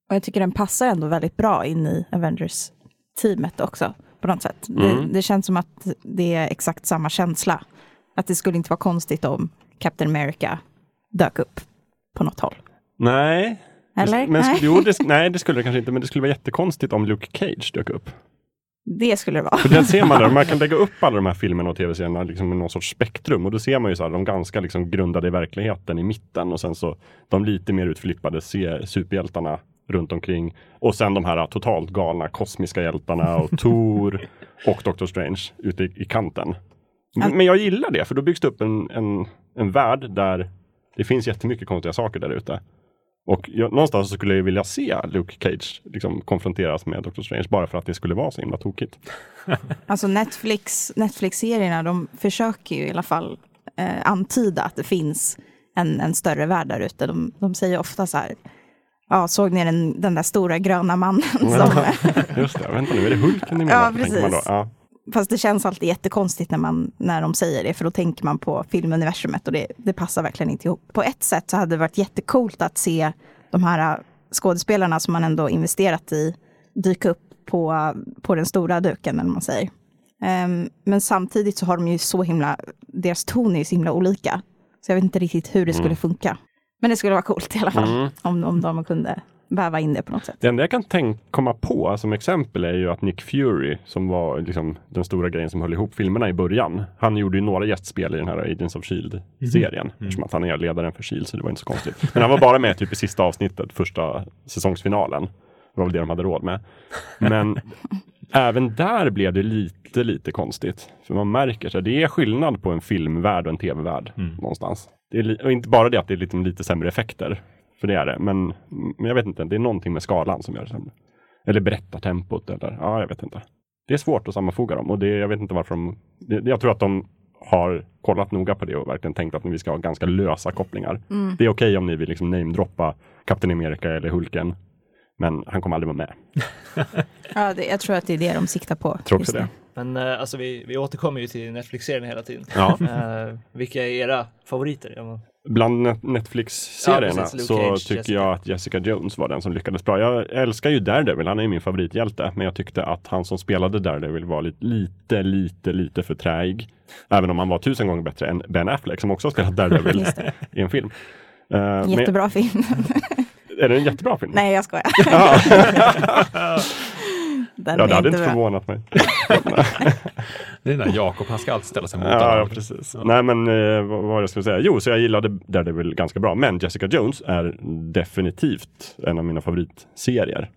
Och jag tycker den passar ändå väldigt bra in i Avengers-teamet också. På något sätt. Mm. Det, det känns som att det är exakt samma känsla. Att det skulle inte vara konstigt om Captain America dök upp på något håll. Nej. Eller? Men, Nej. jo, det, nej, det skulle det kanske inte, men det skulle vara jättekonstigt om Luke Cage dök upp. Det skulle det vara. För där ser man man kan lägga upp alla de här filmerna och tv-serierna liksom i någon sorts spektrum och då ser man ju så här, de ganska liksom grundade i verkligheten i mitten och sen så de lite mer utflippade superhjältarna runt omkring och sen de här totalt galna kosmiska hjältarna och Thor och Doctor Strange ute i, i kanten. Ja. Men jag gillar det, för då byggs det upp en, en, en värld där det finns jättemycket konstiga saker där ute. Och jag, någonstans skulle jag vilja se Luke Cage liksom konfronteras med Doctor Strange bara för att det skulle vara så himla tokigt. Alltså Netflix, Netflix-serierna, de försöker ju i alla fall eh, antyda att det finns en, en större värld där ute. De, de säger ofta så här, ja, såg ni den, den där stora gröna mannen? Som, Just det, vänta nu, är det Hulken menar? Ja, tänker man då. precis. Ja. Fast det känns alltid jättekonstigt när, man, när de säger det, för då tänker man på filmuniversumet och det, det passar verkligen inte ihop. På ett sätt så hade det varit jättekult att se de här äh, skådespelarna som man ändå investerat i dyka upp på, på den stora duken, eller man säger. Ehm, men samtidigt så har de ju så himla, deras ton är ju så himla olika. Så jag vet inte riktigt hur det skulle funka. Men det skulle vara coolt i alla fall, Mm. om, om de kunde väva in det på något sätt. Det enda jag kan tänk, komma på som exempel är ju att Nick Fury, som var liksom den stora grejen som höll ihop filmerna i början. Han gjorde ju några gästspel i den här Agents of Shield-serien. Eftersom att han är ledaren för Shield, så det var inte så konstigt. Men han var bara med typ i sista avsnittet, första säsongsfinalen. Det var väl det de hade råd med. Men även där blev det lite, lite konstigt. För man märker att det är skillnad på en filmvärld och en tv-värld någonstans. Det är och inte bara det att det är lite, lite sämre effekter. För det är det. Men, men jag vet inte, det är någonting med skalan som gör det sämre. Eller berättartempot eller, ja jag vet inte. Det är svårt att sammanfoga dem och det, jag vet inte varför de, det, jag tror att de har kollat noga på det och verkligen tänkt att vi ska ha ganska lösa kopplingar. Det är okej om ni vill liksom namedroppa Captain America eller Hulken. Men han kommer aldrig vara med. Ja, det, jag tror att det är det de siktar på. Jag tror också det. Men eh, alltså vi, vi återkommer ju till Netflix-serien hela tiden. Ja. Eh, vilka är era favoriter? Ja, Bland Net- Netflix-serierna Ja, så Cage, tycker Jessica. jag att Jessica Jones var den som lyckades bra. Jag älskar ju Daredevil, han är ju min favorithjälte. Men jag tyckte att han som spelade Daredevil var lite, lite, lite, lite för träig. Även om han var tusen gånger bättre än Ben Affleck som också har spelat Daredevil i en film. Men- Jättebra film. är det en jättebra film? Nej, jag skojar. Ja, Den ja, det hade inte inte bra. förvånat mig. Det är när Jakob, han ska alltid ställa sig mot Ja, ja, precis. Nej, men eh, vad var det jag skulle säga? Jo, så jag gillade Daredevil ganska bra. Men Jessica Jones är definitivt en av mina favoritserier.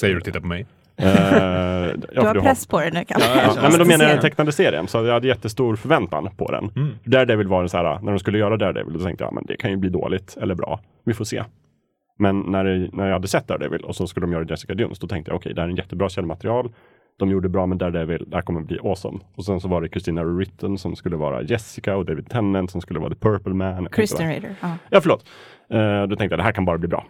Säger du och tittar på mig. Eh, ja, Du har press på dig nu kanske. Ja, nej, men då menar jag den tecknade serien, så jag hade jättestor förväntan på den. Mm. Daredevil var det så här, när de skulle göra Daredevil, då tänkte jag, men det kan ju bli dåligt eller bra. Vi får se. Men när, det, när jag hade sett Daredevil och så skulle de göra Jessica Jones, då tänkte jag, okej, det här är en jättebra källmaterial. De gjorde bra med Daredevil, det här kommer bli awesome. Och sen så var det Christina Ritten som skulle vara Jessica och David Tennant som skulle vara The Purple Man. Christian Raider. Ja. Förlåt. Eh, då tänkte jag, det här kan bara bli bra.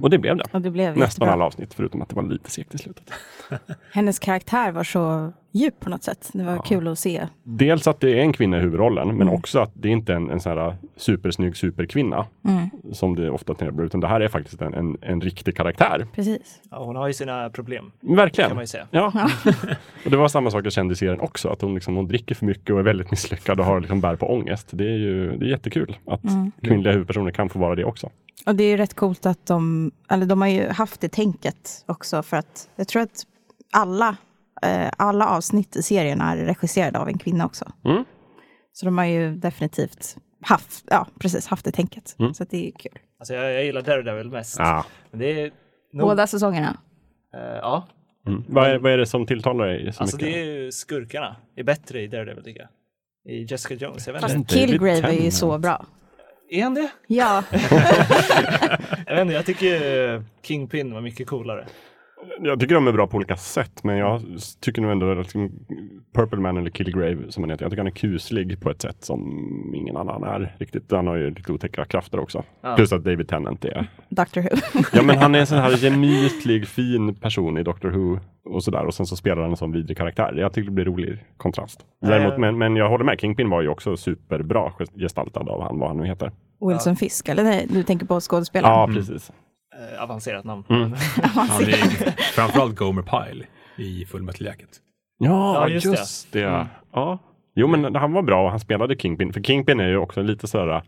Och det blev det. Det blev Nästan alla avsnitt, förutom att det var lite segt i slutet. Hennes karaktär var så djup på något sätt. Det var kul att se. Dels att det är en kvinna i huvudrollen, men Mm. också att det är inte är en, en sån här supersnygg superkvinna Mm, som det ofta tenderar utan det här är faktiskt en, en, en riktig karaktär. precis. Ja, hon har ju sina problem, Verkligen. kan man ju säga. Ja. och det var samma sak jag kände i serien också, att hon, liksom, hon dricker för mycket och är väldigt misslyckad och har liksom bär på ångest. Det är ju det är jättekul att Mm. kvinnliga huvudpersoner kan få vara det också. Och det är ju rätt coolt att de, eller de har ju haft det tänket också för att jag tror att alla, eh, alla avsnitt i serien är regisserade av en kvinna också. Mm. Så de har ju definitivt haft, ja precis, haft det tänket. Mm. Så att det är kul. Alltså jag, jag gillar Daredevil mest. Ja. Men det är nog, Båda säsongerna. eh, ja, Mm. Vad, är, vad är det som tilltalar dig så alltså mycket? det är ju skurkarna. Det är bättre i Daredevil tycker jag. I Jessica Jones, jag vet Fast Killgrave är ju så bra. Är han det? Ja, Jag vet inte, jag tycker Kingpin var mycket coolare. Jag tycker de är bra på olika sätt, men jag tycker nog ändå att liksom, Purple Man eller Killgrave som han heter, jag tycker han är kuslig på ett sätt som ingen annan är riktigt. Han har ju lite otäcka krafter också. Ja. Plus att David Tennant är, Doctor Who. ja men han är en sån här gemytlig, fin person i Doctor Who och sådär. Och sen så spelar han en sån vidrig karaktär. Jag tycker det blir rolig kontrast. Däremot, men, men jag håller med, Kingpin var ju också superbra gestaltad av han, vad han nu heter. Wilson Fisk, eller nej, du tänker på skådespelaren? Ja, precis. Eh, avancerat namn. Mm. Han är framförallt Gomer Pyle i Full Metal Jacket. Ja, Ja, just, just det. det. Mm. Ja. Jo, men han var bra och han spelade Kingpin. För Kingpin är ju också lite sådär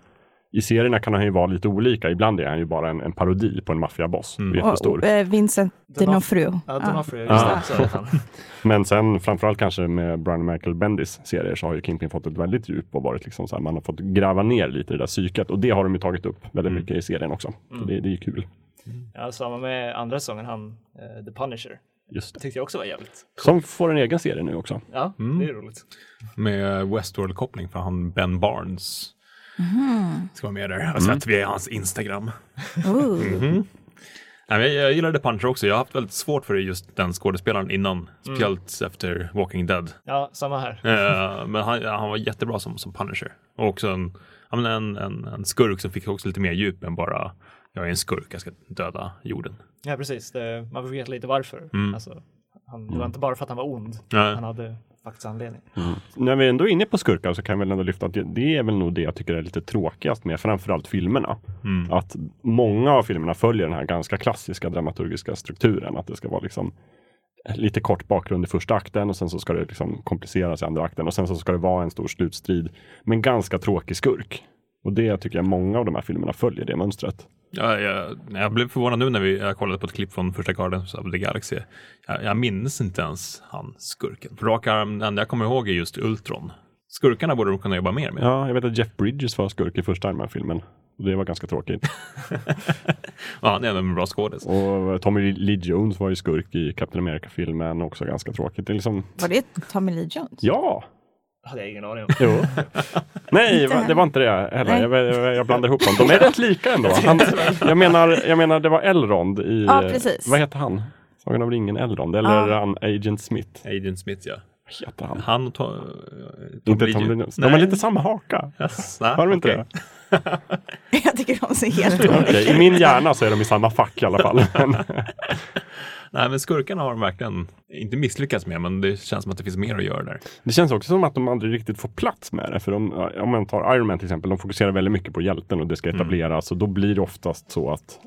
i serierna kan han ju vara lite olika. Ibland är han ju bara en, en parodi på en maffiaboss. Mm. Jättestor. Och, eh, Vincent Donofrio. Ja, Donofrio. Men sen framförallt kanske med Brian Michael Bendis serier så har ju Kingpin fått ett väldigt djup och varit liksom så här, man har fått gräva ner lite i det där psyket och det har de ju tagit upp väldigt Mm. mycket i serien också. Så det, det är ju kul. Ja, samma med andra säsongen, han, eh, The Punisher. Just det. Tyckte jag också var jävligt. Som får en egen serie nu också. Ja, Mm. det är roligt. Med Westworld-koppling för han Ben Barnes. Ska vara med där. Jag har sett via hans Instagram. Ooh. Nej, jag, jag gillade Punisher också. Jag har haft väldigt svårt för just den skådespelaren innan. Speciellt efter Walking Dead. Ja, samma här. Eh, men han, han var jättebra som, som Punisher. Och också en, en, en, en skurk som fick också lite mer djup än bara jag är en skurk, jag ska döda jorden. Ja, precis. Det, man får veta lite varför. Mm. Alltså, han, det var inte bara för att han var ond. Nej. Han hade faktiskt anledning. När vi ändå är inne på skurkar så kan väl ändå lyfta att det, det är väl nog det jag tycker är lite tråkigast med framförallt filmerna. Mm. Att många av filmerna följer den här ganska klassiska dramaturgiska strukturen. Att det ska vara liksom lite kort bakgrund i första akten och sen så ska det liksom kompliceras i andra akten och sen så ska det vara en stor slutstrid. Men ganska tråkig skurk. Och det tycker jag många av de här filmerna följer det mönstret. Jag, jag, jag blev förvånad nu när vi, jag kollade på ett klipp från första Guardians of the Galaxy. Jag, jag minns inte ens han skurken. På rak arm, enda jag kommer ihåg är just Ultron. Skurkarna borde de kunna jobba mer med. Ja, jag vet att Jeff Bridges var skurk i första Iron Man-filmen. Och det var ganska tråkigt. Ja, han är en bra skådis. Och Tommy Lee Jones var ju skurk i Captain America-filmen också ganska tråkigt. Det är liksom, Var det Tommy Lee Jones? ja! Hade jag ingen aning om. Jo. Nej, det var inte det heller. Jag, jag, blandar ihop dem. De är rätt lika ändå. Han, jag, menar, jag menar, det var Elrond i... Ja, precis. Vad heter han? Sagan om ringen Elrond. Eller Ja. han Agent Smith. Agent Smith, ja. Vad heter han? Han och to, Inte Tom. Jones. De har lite samma haka. Yes, nej, Har de inte okej. det? Jag tycker de ser helt olika I min hjärna så är de i samma fack i alla fall. Nej, men skurkarna har de verkligen inte misslyckats med, men det känns som att det finns mer att göra där. Det känns också som att de aldrig riktigt får plats med det. För de, om man tar Iron Man till exempel, de fokuserar väldigt mycket på hjälten och det ska etableras. Och då blir det oftast så att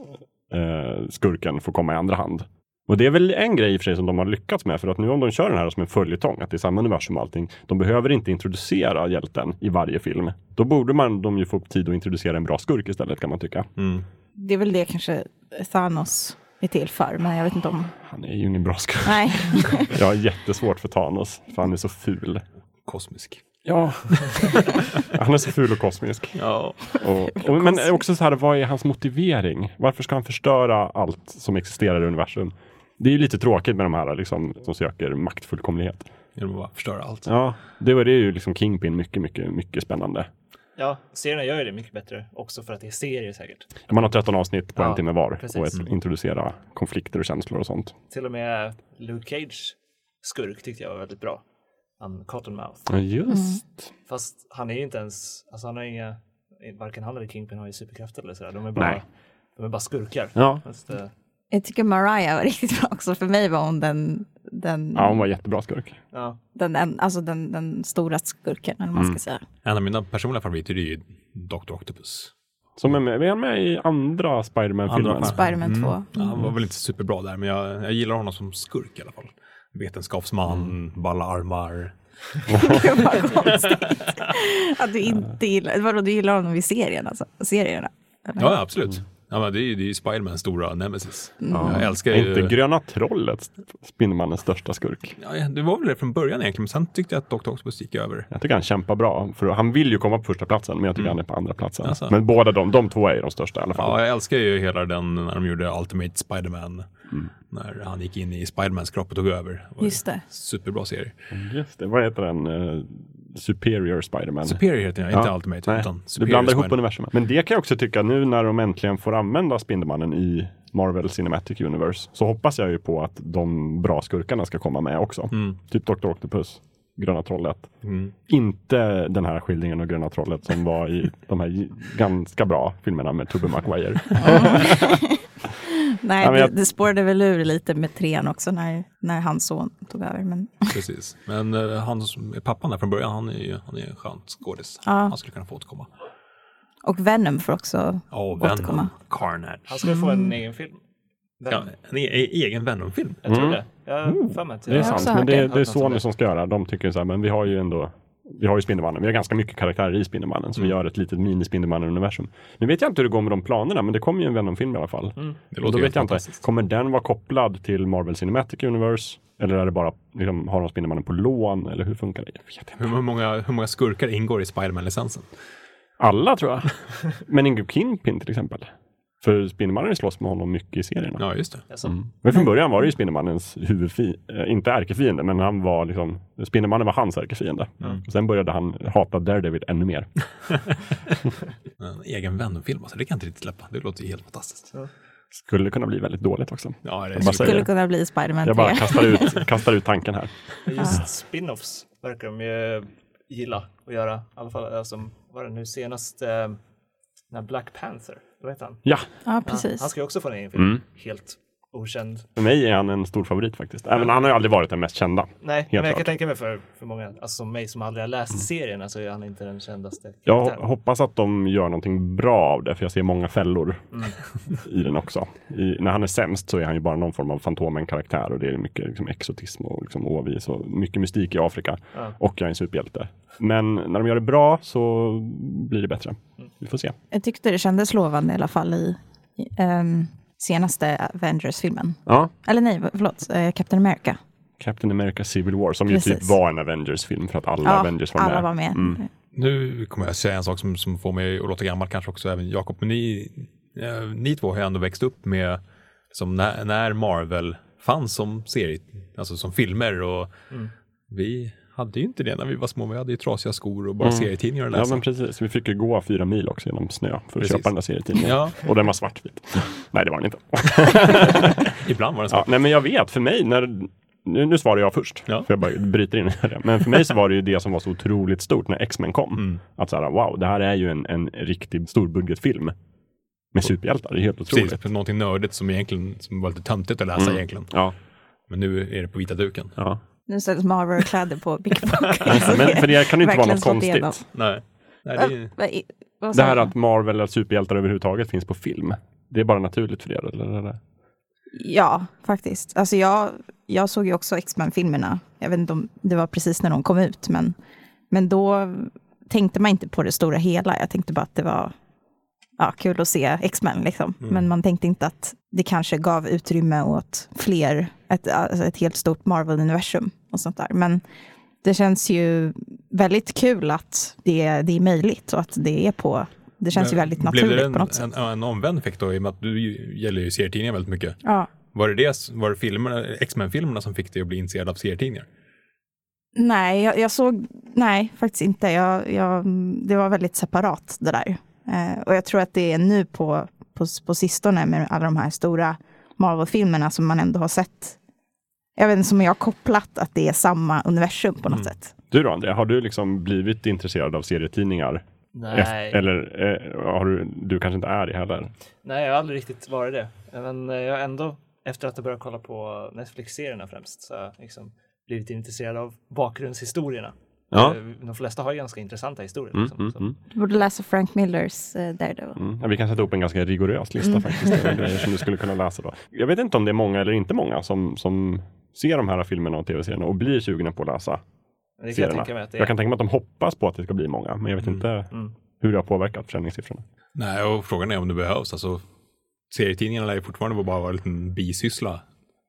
eh, skurken får komma i andra hand. Och det är väl en grej i och för sig som de har lyckats med. För att nu om de kör den här som en följetong, att det är samma universum och allting. De behöver inte introducera hjälten i varje film. Då borde man de ju få tid att introducera en bra skurk istället kan man tycka. Mm. Det är väl det kanske Thanos är till för, men jag vet inte om... Han är ju ingen bra. Nej. Jag har jättesvårt för Thanos, för han är så ful. Kosmisk. Ja, han är så ful och kosmisk. Ja. Och, och, men också så här, vad är hans motivering? Varför ska han förstöra allt som existerar i universum? Det är ju lite tråkigt med de här liksom, som söker maktfullkomlighet. Genom att förstöra allt. Ja, det var det är ju liksom Kingpin mycket, mycket, mycket spännande. Ja, serierna gör ju det mycket bättre också för att det är serier säkert. Man har 13 avsnitt på en Ja, timme var precis. och ett, introducera konflikter och känslor och sånt. Till och med Luke Cage skurk tyckte jag var väldigt bra. Han Cottonmouth. Ja, just. Fast han är ju inte ens, alltså han har inga, varken han eller Kingpin har ju superkrafter eller sådär. De är bara, Nej. de är bara skurkar. Ja. Fast, eh, Jag tycker Mariah var riktigt bra också. För mig var hon den, den, ja, hon var jättebra skurk. ja. den, en, alltså den, den stora skurken, eller man ska säga. En av mina personliga favoriter är ju Dr. Octopus. Som är med, är han med i andra Spiderman-filmen? Spiderman 2. Mm. Ja, han var väl inte superbra där, men jag, jag gillar honom som skurk i alla fall. Vetenskapsman, balla armar. Gud vad konstigt. Att du inte gillar, vadå du gillar honom i serien alltså? Serierna? eller? Ja, ja, absolut. Ja, men det är ju det är ju Spidermans stora nemesis. Jag älskar Är ju... inte Gröna Trollet Spindelmannens största skurk? Ja, det var väl det från början egentligen, men sen tyckte jag att Dr. Octopus gick över. Jag tycker han kämpar bra. För han vill ju komma på första platsen men jag tycker han är på andra platsen. Alltså. Men båda de, de två är ju de största i alla fall. Ja, jag älskar ju hela den när de gjorde Ultimate Spiderman. När han gick in i Spidermans kropp och tog över. Det var Just det. Superbra serie. Just det, vad heter den? Superior Spiderman. Superior heter den, inte Ja, Ultimate. Nej, Utan du Superior blandar ihop Spider-Man. universumen. Men det kan jag också tycka nu när de äntligen får använda Spindelmannen i Marvel Cinematic Universe. Så hoppas jag ju på att de bra skurkarna ska komma med också. Mm. Typ Dr. Octopus, Gröna Trollet. Mm. Inte den här skildringen av Gröna Trollet som var i de här ganska bra filmerna med Tobey Maguire. Nej, Ja, men jag- det, det spårade väl ur lite med trean också när, när hans son tog över. Men Precis. Men uh, han som är pappan där från början, han är ju han är en skön skådis. Ja. Han skulle kunna få återkomma. Och Venom får också Ja, återkomma. Venom, Carnage. Han ska få en egen film. Ja, en e egen Venom-film. Jag tror Mm. det. Jag har för mig Det är sant, men det, det. är Sony som ska göra. De tycker så här, men vi har ju ändå vi har ju Spindelmannen, vi har ganska mycket karaktärer i Spindelmannen så vi Mm. gör ett litet mini-Spindelmannen-universum. Nu vet jag inte hur det går med de planerna men det kommer ju en Venom-film i alla fall. Det Och låter då ju vet jag inte, kommer den vara kopplad till Marvel Cinematic Universe? Eller är det bara, liksom, har de Spindelmannen på lån? Eller hur funkar det? Jag. Hur många, hur många skurkar ingår i Spiderman-licensen? Alla tror jag. Men Ingo Kingpin till exempel. För Spindelmannen slåss med honom mycket i serierna. Ja, just det. Alltså, Mm. Men från början var det ju Spindelmannens huvudfiende, äh, inte ärkefiende, men han var liksom, Spindelmannen var hans ärkefiende. Och sen började han hata Daredevil ännu mer. En egen Venom-film, alltså, det kan jag inte riktigt släppa. Det låter ju helt fantastiskt. Skulle kunna bli väldigt dåligt också. Ja, det Jag säger Skulle kunna bli Spiderman Jag 3. bara kastar ut, kastar ut tanken här. Just spin-offs verkar de ju gilla att göra. I alla fall, alltså, var det nu senast, eh, när Black Panther, vad heter han? Ja, Ja, Ja, precis. han ska ju också få en egen film. Mm. Helt okänd. för mig är han en stor favorit faktiskt. Även han har ju aldrig varit den mest kända. Nej, men jag klart. kan tänka mig för, för många, alltså som mig som aldrig har läst serierna så är han inte den kändaste Jag karaktären. hoppas att de gör någonting bra av det, för jag ser många fällor Mm. i den också. I, när han är sämst så är han ju bara någon form av Fantomen-karaktär och det är mycket liksom, exotism och liksom, ovis och mycket mystik i Afrika. Ja. Och jag är en superhjälte. Men när de gör det bra så blir det bättre. Vi får se. Jag tyckte det kändes lovande i alla fall i, i ehm, senaste Avengers-filmen. Ja, Eller nej, förlåt, eh, Captain America. Captain America Civil War som ju typ Precis. var en Avengers-film för att alla Ja, Avengers var alla med. var med. Mm. Nu kommer jag säga en sak som, som får mig att låta gammal kanske också, även Jakob, men ni, eh, ni två har ju ändå växt upp med, som när, när Marvel fanns som serie, alltså som filmer och vi hade ju inte det när vi var små, vi hade ju trasiga skor och bara Mm. serietidningar att Ja läsa. men precis, vi fick ju gå fyra mil också genom snö för att Precis. köpa den där serietidningen. Ja, Och den var svartvit. Nej det var den inte. ibland var det så. Ja, nej men jag vet, för mig när nu, nu svarar jag först, Ja. för jag bara bryter in det. Men för mig så var det ju det som var så otroligt stort när X-Men kom. Mm. Att så här, wow, det här är ju en, en riktig storbudgetfilm. Med superhjältar, det är helt otroligt. Precis, någonting nördigt som egentligen som var lite töntigt att läsa Mm. egentligen. Ja, Men nu är det på vita duken. ja. Nu säljs Marvel-kläder på Big. Men för det kan ju inte vara något konstigt. Nej. Nej, det är, Det här att Marvel eller superhjältar överhuvudtaget finns på film. Det är bara naturligt för er, eller? eller? Ja, faktiskt. Alltså jag, jag såg ju också X-Men-filmerna. Jag vet inte om det var precis när de kom ut, men, men då tänkte man inte på det stora hela. Jag tänkte bara att det var ja, kul att se X-Men, liksom. Mm. men man tänkte inte att det kanske gav utrymme åt fler, ett, alltså ett helt stort Marvel-universum och sånt där. Men det känns ju väldigt kul att det, det är möjligt och att det är på, det känns ju Men väldigt blev naturligt det en, på något sätt. En, en omvänd effekt då, i och med att du ju- gäller ju serietidningar väldigt mycket. Ja. Var det, det var det filmerna, X-Men-filmerna som fick dig att bli intresserad av serietidningar? Nej, jag, jag såg, nej faktiskt inte. Jag, jag, det var väldigt separat det där. Eh, och jag tror att det är nu på, på, på sistone med alla de här stora Marvel-filmerna som man ändå har sett. Jag vet inte, som jag har kopplat att det är samma universum på något Mm. sätt. Du då Andrea, har du liksom blivit intresserad av serietidningar? Nej. Efter, eller eh, har du, du kanske inte är det heller? Nej, jag har aldrig riktigt varit det. Men eh, jag har ändå, efter att jag började kolla på Netflix-serierna främst, så har jag liksom blivit intresserad av bakgrundshistorierna. Ja. Eh, De flesta har ju ganska intressanta historier. Mm, Liksom, mm, mm, Du borde läsa Frank Millers uh, Daredevil. mm. Ja, vi kan sätta upp en ganska rigorös lista Mm. faktiskt. över grejer som du skulle kunna läsa då. Jag vet inte om det är många eller inte många som, som ser de här filmerna och tv-serierna och blir sugna på att läsa det kan jag serierna. tänka mig att det är. Jag kan tänka mig att de hoppas på att det ska bli många, men jag vet Mm. inte Mm. hur det har påverkat försäljningssiffrorna. Nej, och frågan är om det behövs. Alltså, serietidningarna lär ju fortfarande bara vara en liten bisyssla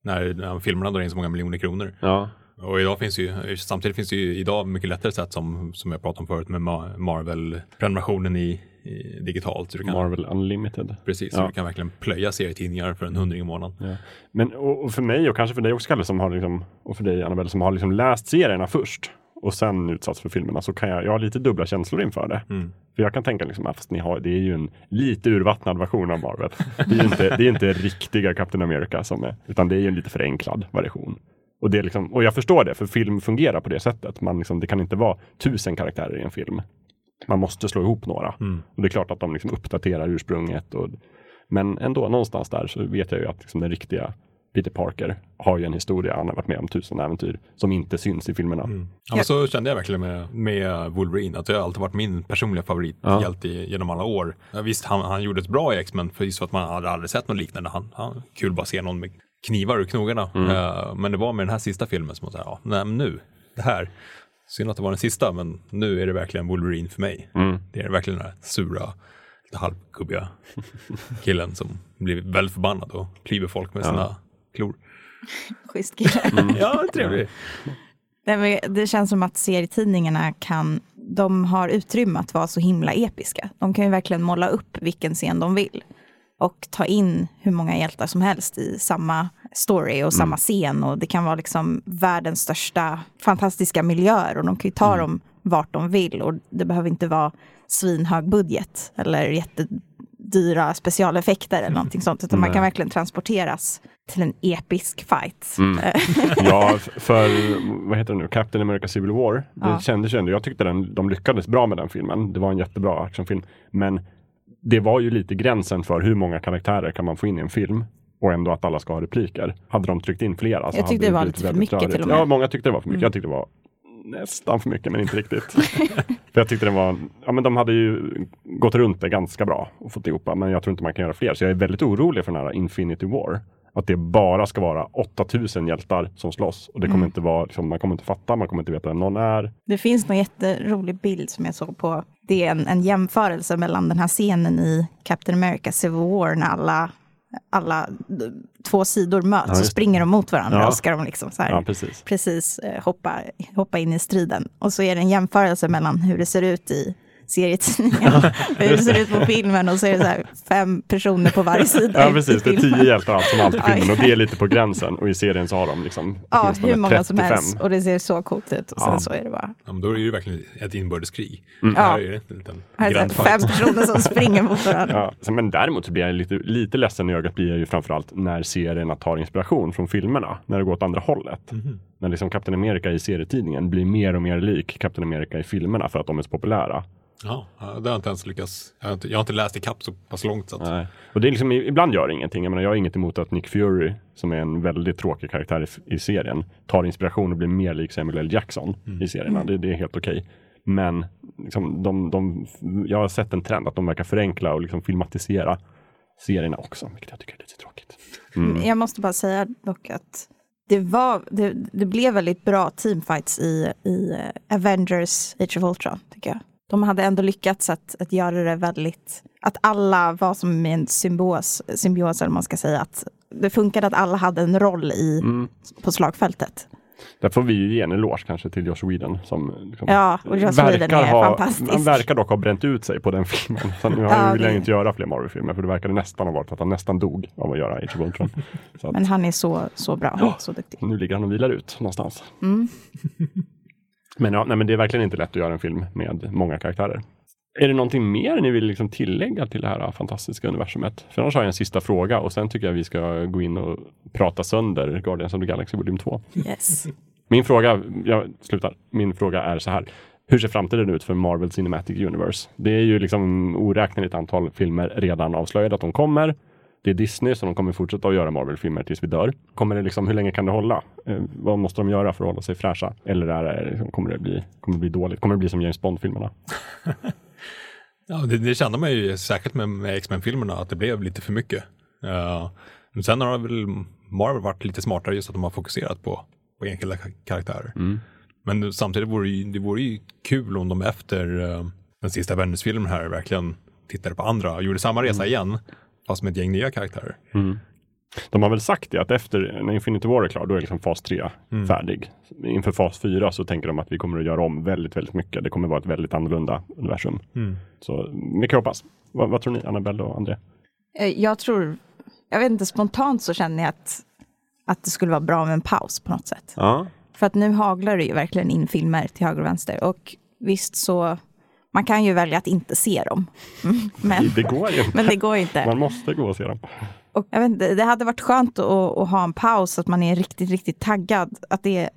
när, när filmerna drar in så många miljoner kronor. Ja, Och idag finns ju, samtidigt finns det ju idag mycket lättare sätt som, som jag pratade om förut med Ma- Marvel-prenumerationen i, i digitalt. Kan, Marvel Unlimited. Precis, Ja. du kan verkligen plöja serietidningar för en hundring i månaden. Ja. Men och, och för mig och kanske för dig också Kalle som har liksom, och för dig Annabelle som har liksom läst serierna först och sen utsatts för filmerna så kan jag, jag har lite dubbla känslor inför det. Mm. För jag kan tänka liksom att fast ni har, det är ju en lite urvattnad version av Marvel. Det är ju inte, det är inte riktiga Captain America som är, utan det är ju en lite förenklad version. Och, det är liksom, och jag förstår det, för film fungerar på det sättet. Man liksom, det kan inte vara tusen karaktärer i en film. Man måste slå ihop några. Mm. Och det är klart att de liksom uppdaterar ursprunget. Och, men ändå, någonstans där så vet jag ju att liksom den riktiga Peter Parker har ju en historia, han har varit med om tusen äventyr som inte syns i filmerna. Mm. Ja, men så kände jag verkligen med, med Wolverine, att det har alltid varit min personliga favorithjälte ja. genom alla år. Ja, visst, han, han gjorde ett bra i X-Men, för just för att man hade aldrig sett något liknande. Han, han, kul bara se någon med knivar ur knogarna. Mm. Uh, men det var med den här sista filmen som man sa, ja, nej, nu, det här, synd att det var den sista, men nu är det verkligen Wolverine för mig. Mm. Det är verkligen den här sura, lite halvgubbiga killen som blir väldigt förbannad och klyver folk med sina ja. klor. Schysst kille. Mm. Ja, trevlig. Det känns som att serietidningarna kan, de har utrymme att vara så himla episka. De kan ju verkligen måla upp vilken scen de vill och ta in hur många hjältar som helst i samma story och samma mm. scen och det kan vara liksom världens största fantastiska miljöer och de kan ju ta mm. dem vart de vill och det behöver inte vara svinhög budget eller jättedyra specialeffekter eller någonting sånt utan man kan verkligen transporteras till en episk fight. Mm. ja, för vad heter det nu, Captain America Civil War. Det ja. kändes ju ändå, jag tyckte den, de lyckades bra med den filmen. Det var en jättebra actionfilm. Men det var ju lite gränsen för hur många karaktärer kan man få in i en film och ändå att alla ska ha repliker. Hade de tryckt in flera så Jag tyckte det var lite för mycket rörigt. till och med. Ja, många tyckte det var för mycket. Mm. Jag tyckte det var nästan för mycket, men inte riktigt. för jag tyckte det var, ja men de hade ju gått runt det ganska bra och fått ihop men jag tror inte man kan göra fler. Så jag är väldigt orolig för den här Infinity War att det bara ska vara 8000 hjältar som slåss. Och det kommer mm. inte vara, liksom, man kommer inte fatta, man kommer inte veta vem någon är. Det finns någon jätterolig bild som jag såg på. Det är en, en jämförelse mellan den här scenen i Captain America Civil War när alla alla två sidor möts ja, och springer de mot varandra ja. och ska de liksom så här, ja, precis, precis eh, hoppa, hoppa in i striden. Och så är det en jämförelse mellan hur det ser ut i serietidningen. Hur det ser ut på filmen och så är det så här fem personer på varje sida. Ja precis, det är tio hjältar allt som allt i filmen och det är lite på gränsen och i serien så har de liksom Ja, hur många 35. som helst och det ser så coolt ut och sen ja. så är det bara. Ja, men då är det ju verkligen ett inbördeskrig. Mm. Ja. Här är det en liten här Fem personer som springer mot varandra. Ja, men däremot så blir jag lite, lite ledsen i ögat blir jag ju framförallt när serierna tar inspiration från filmerna, när det går åt andra hållet. Mm. När liksom Captain America i serietidningen blir mer och mer lik Captain America i filmerna för att de är så populära. Ja, det har jag inte ens lyckats. Jag har inte, jag har inte läst ikapp så pass långt. Så att... Nej. Och det är liksom, ibland gör det ingenting. Jag, menar, jag har inget emot att Nick Fury, som är en väldigt tråkig karaktär i, i serien, tar inspiration och blir mer lik Samuel L. Jackson mm. i serierna. Det, det, är helt okej. Okay. Men liksom, de, de, jag har sett en trend att de verkar förenkla och liksom filmatisera serierna också, vilket jag tycker är lite tråkigt. Mm. Jag måste bara säga dock att det, var, det, det blev väldigt bra teamfights i, i Avengers Age of Ultron, tycker jag de hade ändå lyckats att, att göra det väldigt, att alla var som en symbios, symbios eller man ska säga, att det funkade att alla hade en roll i, mm. på slagfältet. Där får vi ju ge en eloge kanske till Josh Whedon som liksom ja, och Josh Whedon är ha, fantastisk. Han verkar dock ha bränt ut sig på den filmen. Så nu ja, vill han inte göra fler Marvel-filmer för det verkade nästan ha varit att han nästan dog av att göra Age of Ultron. Men han är så, så bra, ja, så duktig. Nu ligger han och vilar ut någonstans. Mm. Men, ja, nej, men det är verkligen inte lätt att göra en film med många karaktärer. Är det någonting mer ni vill liksom tillägga till det här fantastiska universumet? För annars har jag en sista fråga och sen tycker jag vi ska gå in och prata sönder Guardians of the Galaxy volym 2. Yes. Min fråga, jag slutar. Min fråga är så här. Hur ser framtiden ut för Marvel Cinematic Universe? Det är ju liksom oräkneligt antal filmer redan avslöjade att de kommer. Det är Disney så de kommer fortsätta att göra Marvel-filmer tills vi dör. Kommer det liksom, hur länge kan det hålla? Eh, vad måste de göra för att hålla sig fräscha? Eller är det, liksom, kommer, det bli, kommer det bli dåligt? Kommer det bli som James Bond-filmerna? ja, det, det kände man ju särskilt med, med X-Men-filmerna att det blev lite för mycket. Uh, men sen har väl Marvel varit lite smartare just att de har fokuserat på, på enskilda karaktärer. Mm. Men samtidigt vore det, ju, det vore ju kul om de efter uh, den sista Avengers-filmen här verkligen tittade på andra och gjorde samma resa mm. igen fast med ett gäng nya karaktärer. Mm. De har väl sagt det att efter när Infinity War är klar, då är liksom fas 3 mm. färdig. Inför fas 4 så tänker de att vi kommer att göra om väldigt, väldigt mycket. Det kommer att vara ett väldigt annorlunda universum. Mm. Så mycket hoppas. Vad, vad tror ni, Annabelle och André? Eh, jag tror, jag vet inte, spontant så känner jag att, att det skulle vara bra med en paus på något sätt. Ja. För att nu haglar det ju verkligen in filmer till höger och vänster. Och visst så man kan ju välja att inte se dem. Mm, men, det går ju men det går inte. Man måste gå och se dem. Och jag vet inte, det hade varit skönt att, att, ha en paus, att man är riktigt, riktigt taggad. Att det är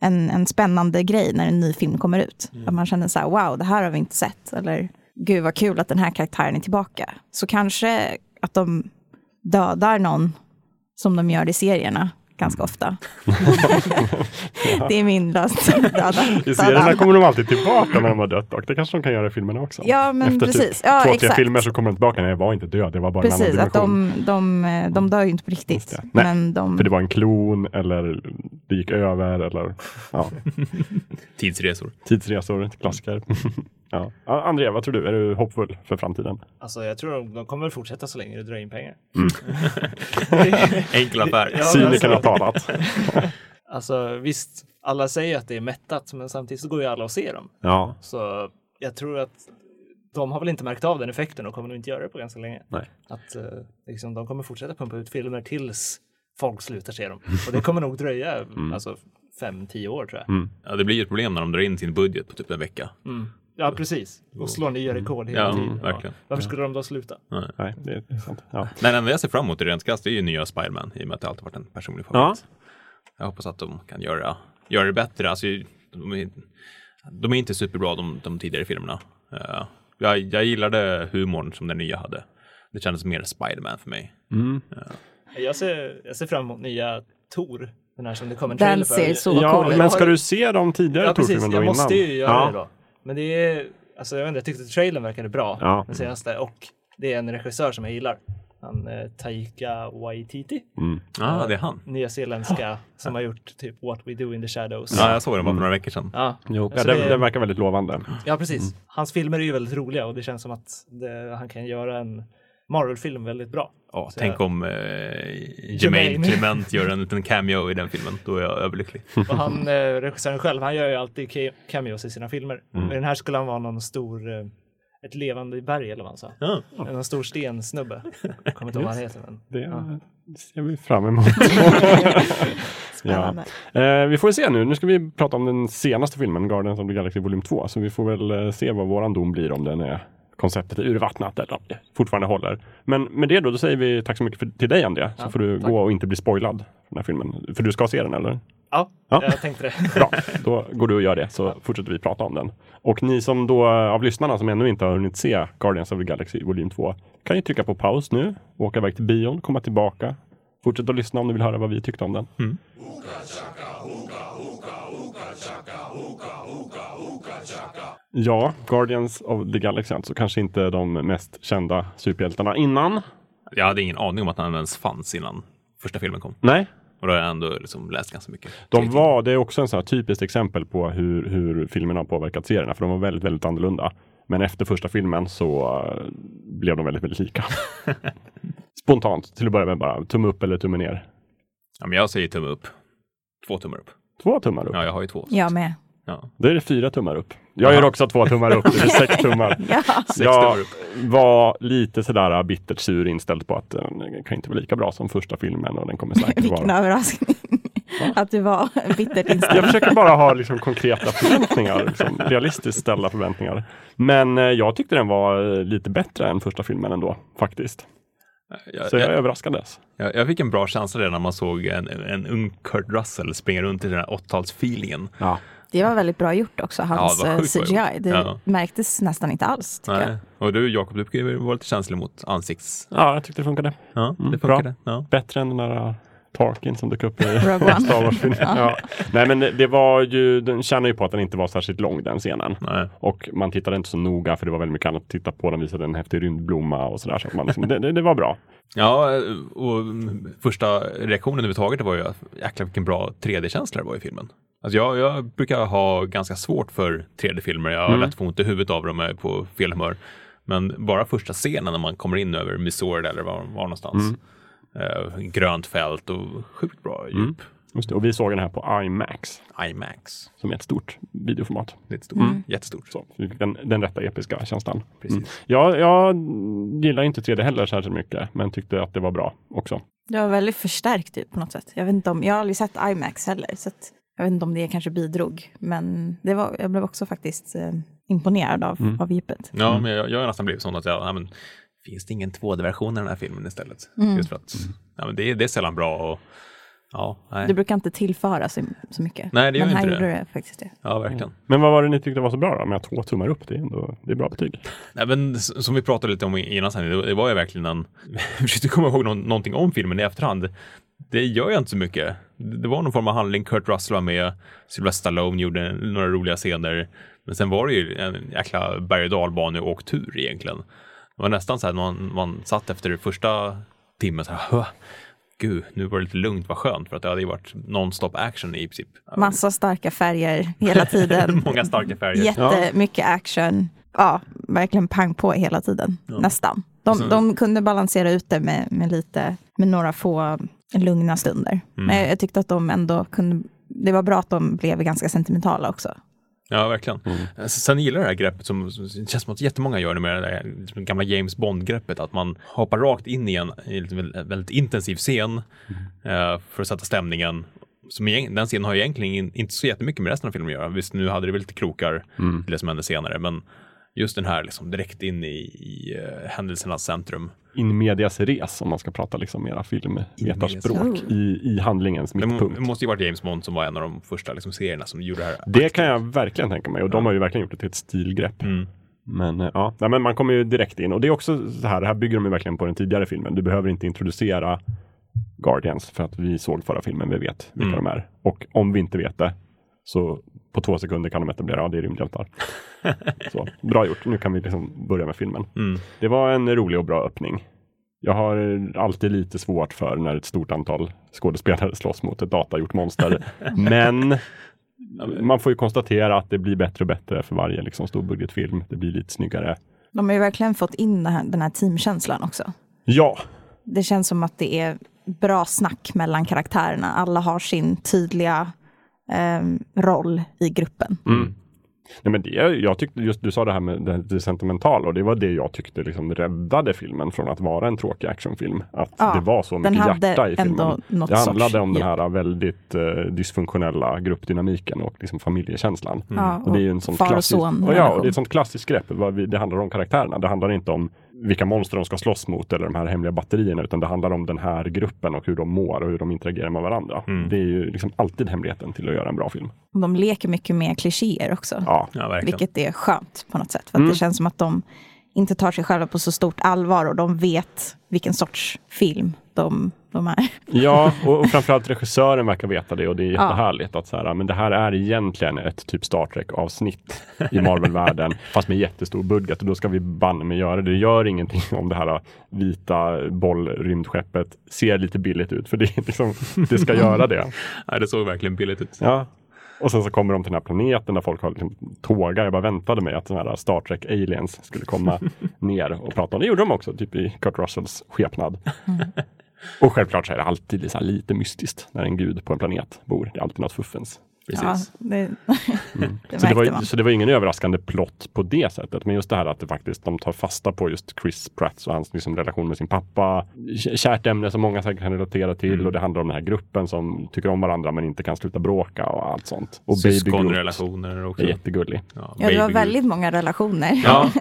en, en spännande grej när en ny film kommer ut. Mm. Att man känner så här, wow, det här har vi inte sett. Eller, gud vad kul att den här karaktären är tillbaka. Så kanske att de dödar någon som de gör i serierna ganska ofta. det är min lösning. I serierna kommer de alltid tillbaka när de har dött och det kanske de kan göra i filmerna också. Ja, men Efter precis. typ Ja, två, tre exakt. filmer så kommer de tillbaka. Nej, jag var inte död, det var bara en Precis, annan att dimension. de, de, de dör ju inte på riktigt. det. Nej, Men de, För det var en klon eller det gick över eller ja, Tidsresor. tidsresor, klassiker. Ja. André, vad tror du? Är du hoppfull för framtiden? Alltså jag tror de, de kommer fortsätta så länge det drar in pengar. Enkel affär. Ja, Cynikerna alltså- har talat. Alltså visst, alla säger att det är mättat, men samtidigt så går ju alla och ser dem. Ja, Så jag tror att de har väl inte märkt av den effekten och kommer nog inte göra det på ganska länge. nej. Att eh, liksom, de kommer fortsätta pumpa ut filmer tills folk slutar se dem. Och det kommer nog dröja alltså fem, tio år tror jag. Mm. Ja, det blir ju ett problem när de drar in sin budget på typ en vecka. Mm. Ja, precis. Och slår nya rekord hela Ja, tiden. verkligen. Varför skulle de då sluta? Nej, det är sant. Ja. Nej, enda jag ser fram emot i rent krasst är ju nya Spiderman i och med att det alltid varit en personlig favorit. Jag hoppas att de kan göra, göra det bättre. Alltså, de, är, de är inte superbra de, de tidigare filmerna. Eh, jag, jag gillade humorn som den nya hade. Det kändes mer Spiderman för mig. Jag ser, jag ser fram emot nya Tor. Den här som det kommer en den trailer för. ser så Ja, cool ut. men ska du se de tidigare Ja, precis. Thor-filmerna Jag då måste innan? ju göra ja. det då. Men det är, alltså jag vet inte, jag tyckte trailern verkade bra, Ja. den senaste. Och det är en regissör som jag gillar. Han eh, Taika Waititi, Mm. Ja, ah, det är han. nyzeeländska, som har gjort typ What We Do In The Shadows. Ja, jag såg den bara för några veckor sedan. Ja, Jo, ja, Alltså den, det- den verkar väldigt lovande. ja precis. Hans filmer är ju väldigt roliga och det känns som att det, han kan göra en Marvel-film väldigt bra. Ja, Så tänk jag- om eh, Jermaine. Clement gör en liten cameo i den filmen. Då är jag överlycklig. Och han, eh, regissören själv, han gör ju alltid ca- cameos i sina filmer. Mm. Men den här skulle han vara någon stor, eh, ett levande berg eller vad han sa. Ja. En stor stensnubbe. Jag kommer inte ihåg vad han heter. Men, Det ja. ser vi fram emot. ja. Eh, vi får se nu. Nu ska vi prata om den senaste filmen, Guardians of the Galaxy Volym 2. Så vi får väl eh, se vad våran dom blir om den är konceptet är urvattnat eller om det fortfarande håller. Men med det då, då säger vi tack så mycket för, till dig André. Så Ja, får du tack. gå och inte bli spoilad för den här filmen. För du ska se den eller? Ja, Ja. jag tänkte det. Bra, då går du och gör det så fortsätter vi prata om den. Och ni som då av lyssnarna som ännu inte har hunnit se Guardians of the Galaxy volym 2 kan ju trycka på paus nu, åka iväg till bion, komma tillbaka. Fortsätt att lyssna om ni vill höra vad vi tyckte om den. Ja, Guardians of the Galaxy alltså kanske inte de mest kända superhjältarna innan. Jag hade ingen aning om att han ens fanns innan första filmen kom. Nej, Och då har jag ändå liksom läst ganska mycket. De var, det är också en sån här typiskt exempel på hur, hur filmerna har påverkat serierna, för de var väldigt, väldigt annorlunda. Men efter första filmen så eh, blev de väldigt, väldigt lika. Spontant, till att börja med bara, tumme upp eller tumme ner. Ja, men jag säger tumme upp. Två tummar upp. Två tummar upp. Ja, jag har ju två. Jag med. Ja. Då är det fyra tummar upp. Jag gör också två tummar upp, det är sex tummar. Ja. Sex Jag tummar upp. var lite sådär bittert sur inställd på att den kan inte vara lika bra som första filmen och den kommer säkert Vilken vara. överraskning. Att du var bittert inställd. Jag försöker bara ha liksom konkreta förväntningar, liksom, realistiskt ställda förväntningar. Men eh, jag tyckte den var eh, lite bättre än första filmen ändå, faktiskt. Jag, Så jag jag, överraskades. jag, jag fick en bra känsla redan när man såg en, en ung Kurt Russell springa runt i den här 80-talsfeelingen. Ja. Det var väldigt bra gjort också, hans Ja, det var eh, bra CGI. gjort. Det Ja. märktes nästan inte alls. tycker jag. Nej. Och du Jakob, du vara lite känslig mot ansikts... ja, jag tyckte det funkade. Ja, Mm, det bra. funkade. Ja. Bättre än den där uh, Tarkin som dök upp i. Star Wars-filmen. ja. Nej, men det, var ju, den tjänar ju på att den inte var särskilt lång den scenen. Nej. Och man tittade inte så noga för det var väldigt mycket annat att titta på. Den visade en häftig rymdblomma och sådär. Så man liksom, det, det, det var bra. Ja, och första reaktionen överhuvudtaget var ju att jäklar vilken bra 3D-känsla det var i filmen. Alltså jag, jag brukar ha ganska svårt för 3D-filmer. Jag har Mm. lätt få ont i huvudet av dem och är på fel humör. Men bara första scenen när man kommer in över Missouri eller var, var någonstans. Mm. Eh, grönt fält och sjukt bra djup. Mm. Just det. Och vi såg den här på IMAX IMAX. som är ett stort videoformat. Det är ett stort, Mm. jättestort. Så, den, den rätta episka känslan. Precis. Mm. Ja, jag gillar inte 3D heller särskilt mycket, men tyckte att det var bra också. Det var väldigt förstärkt ut på något sätt. Jag, vet inte om, jag har aldrig sett IMAX heller, så att jag vet inte om det kanske bidrog. Men det var, jag blev också faktiskt eh, imponerad av, Mm. av djupet. Ja, men jag, jag har nästan blivit sån att jag, ja, men, finns det ingen 2D-version av den här filmen istället? Mm. Just för att ja, men det, det är sällan bra och ja, nej. Det brukar inte tillföra så, så mycket. Nej, det gör Men här inte gjorde det. det faktiskt det. Ja, verkligen. Men vad var det ni tyckte var så bra då? Med två tummar upp, det är ändå det är bra betyg. Nej, men som vi pratade lite om innan sen, det, det var ju verkligen en... Jag försökte komma ihåg någon, någonting om filmen i efterhand. det gör jag inte så mycket. Det var någon form av handling. Kurt Russell var med, Sylvester Stallone gjorde några roliga scener. Men sen var det ju en jäkla berg och dalbaneåktur egentligen. Det var nästan så här man, man satt efter första timmen så här, "Hå, gud, nu var det lite lugnt, vad skönt, för att det hade ju varit non-stop action i princip. Massa starka färger hela tiden. Många starka färger. Jättemycket action. Ja, verkligen pang på hela tiden. Nästan. De, sen- de kunde balansera ut det med, med lite, med några få lugna stunder. Mm. Men jag, tyckte att de ändå kunde, det var bra att de blev ganska sentimentala också. Ja, verkligen. Sen gillar jag det här greppet som, som känns som att jättemånga gör det med det där liksom gamla James Bond-greppet, att man hoppar rakt in i en, i en väldigt, intensiv scen eh, för att sätta stämningen. Som den scenen har ju egentligen in- inte så jättemycket med resten av filmen att göra. Visst, nu hade det väl lite krokar till det som hände senare, men just den här liksom direkt in i, i uh, händelsernas centrum. In medias res om man ska prata liksom mera filmvetarspråk i, i handlingens mittpunkt. det måste ju varit James Bond som var en av de första liksom, serierna som gjorde det här. Det kan jag verkligen tänka mig och de har ju verkligen gjort det till ett stilgrepp. Mm. Men eh, ja, nej, men man kommer ju direkt in och det är också så här, det här bygger de ju verkligen på den tidigare filmen. Du behöver inte introducera Guardians för att vi såg förra filmen, vi vet vilka Mm. de är. Och om vi inte vet det så på två sekunder kan de etablera, ja det är rymdhjältar. så, bra gjort, nu kan vi liksom börja med filmen. Mm. Det var en rolig och bra öppning. Jag har alltid lite svårt för när ett stort antal skådespelare slåss mot ett datagjort monster. Men man får ju konstatera att det blir bättre och bättre för varje liksom, storbudgetfilm. Det blir lite snyggare. De har ju verkligen fått in den här, den här teamkänslan också. Ja, Det känns som att det är bra snack mellan karaktärerna. Alla har sin tydliga ehm, roll i gruppen. Nej, men det, jag tyckte just du sa det här med det, det sentimentala och det var det jag tyckte liksom räddade filmen från att vara en tråkig actionfilm. Att Ja, det var så mycket hjärta i filmen. Det handlade sorts om den här väldigt eh, dysfunktionella gruppdynamiken och liksom familjekänslan. Ja, Och det är ju en sån far och klassisk, son och ja, och det är ett sånt klassiskt grepp. Vi, det handlar om karaktärerna. Det handlar inte om vilka monster de ska slåss mot eller de här hemliga batterierna, utan det handlar om den här gruppen och hur de mår och hur de interagerar med varandra. Det är ju liksom alltid hemligheten till att göra en bra film. De leker mycket med klichéer också. Ja, Ja. Vilket är skönt på något sätt. För att det känns som att de inte tar sig själva på så stort allvar och de vet vilken sorts film de, de är. Ja, och, och framförallt regissören verkar veta det och det är jättehärligt att så här, men det här är egentligen ett typ Star Trek avsnitt i Marvel-världen, fast med jättestor budget och då ska vi banne med göra det. Det gör ingenting om det här vita bollrymdskeppet ser lite billigt ut, för det, liksom, det ska göra det. Ja, det såg verkligen billigt ut. Ja. Och sen så kommer de till den här planeten där folk har liksom tågar. Jag bara väntade mig att sådana här Star Trek aliens skulle komma ner och prata om det. gjorde de också, typ i Kurt Russells skepnad. Och självklart så är det alltid så lite mystiskt när en gud på en planet bor. Det är alltid något fuffens. Precis. Ja, det, det Så det, var, man. så det var ingen överraskande plott på det sättet. Men just det här att det faktiskt, de tar fasta på just Chris Pratt och hans liksom, relation med sin pappa. Kärt ämne som många säkert kan relatera till. Och det handlar om den här gruppen som tycker om varandra men inte kan sluta bråka och allt sånt. Och Syskonrelationer också. är jättegullig. Ja, Ja, det var väldigt många relationer. Ja.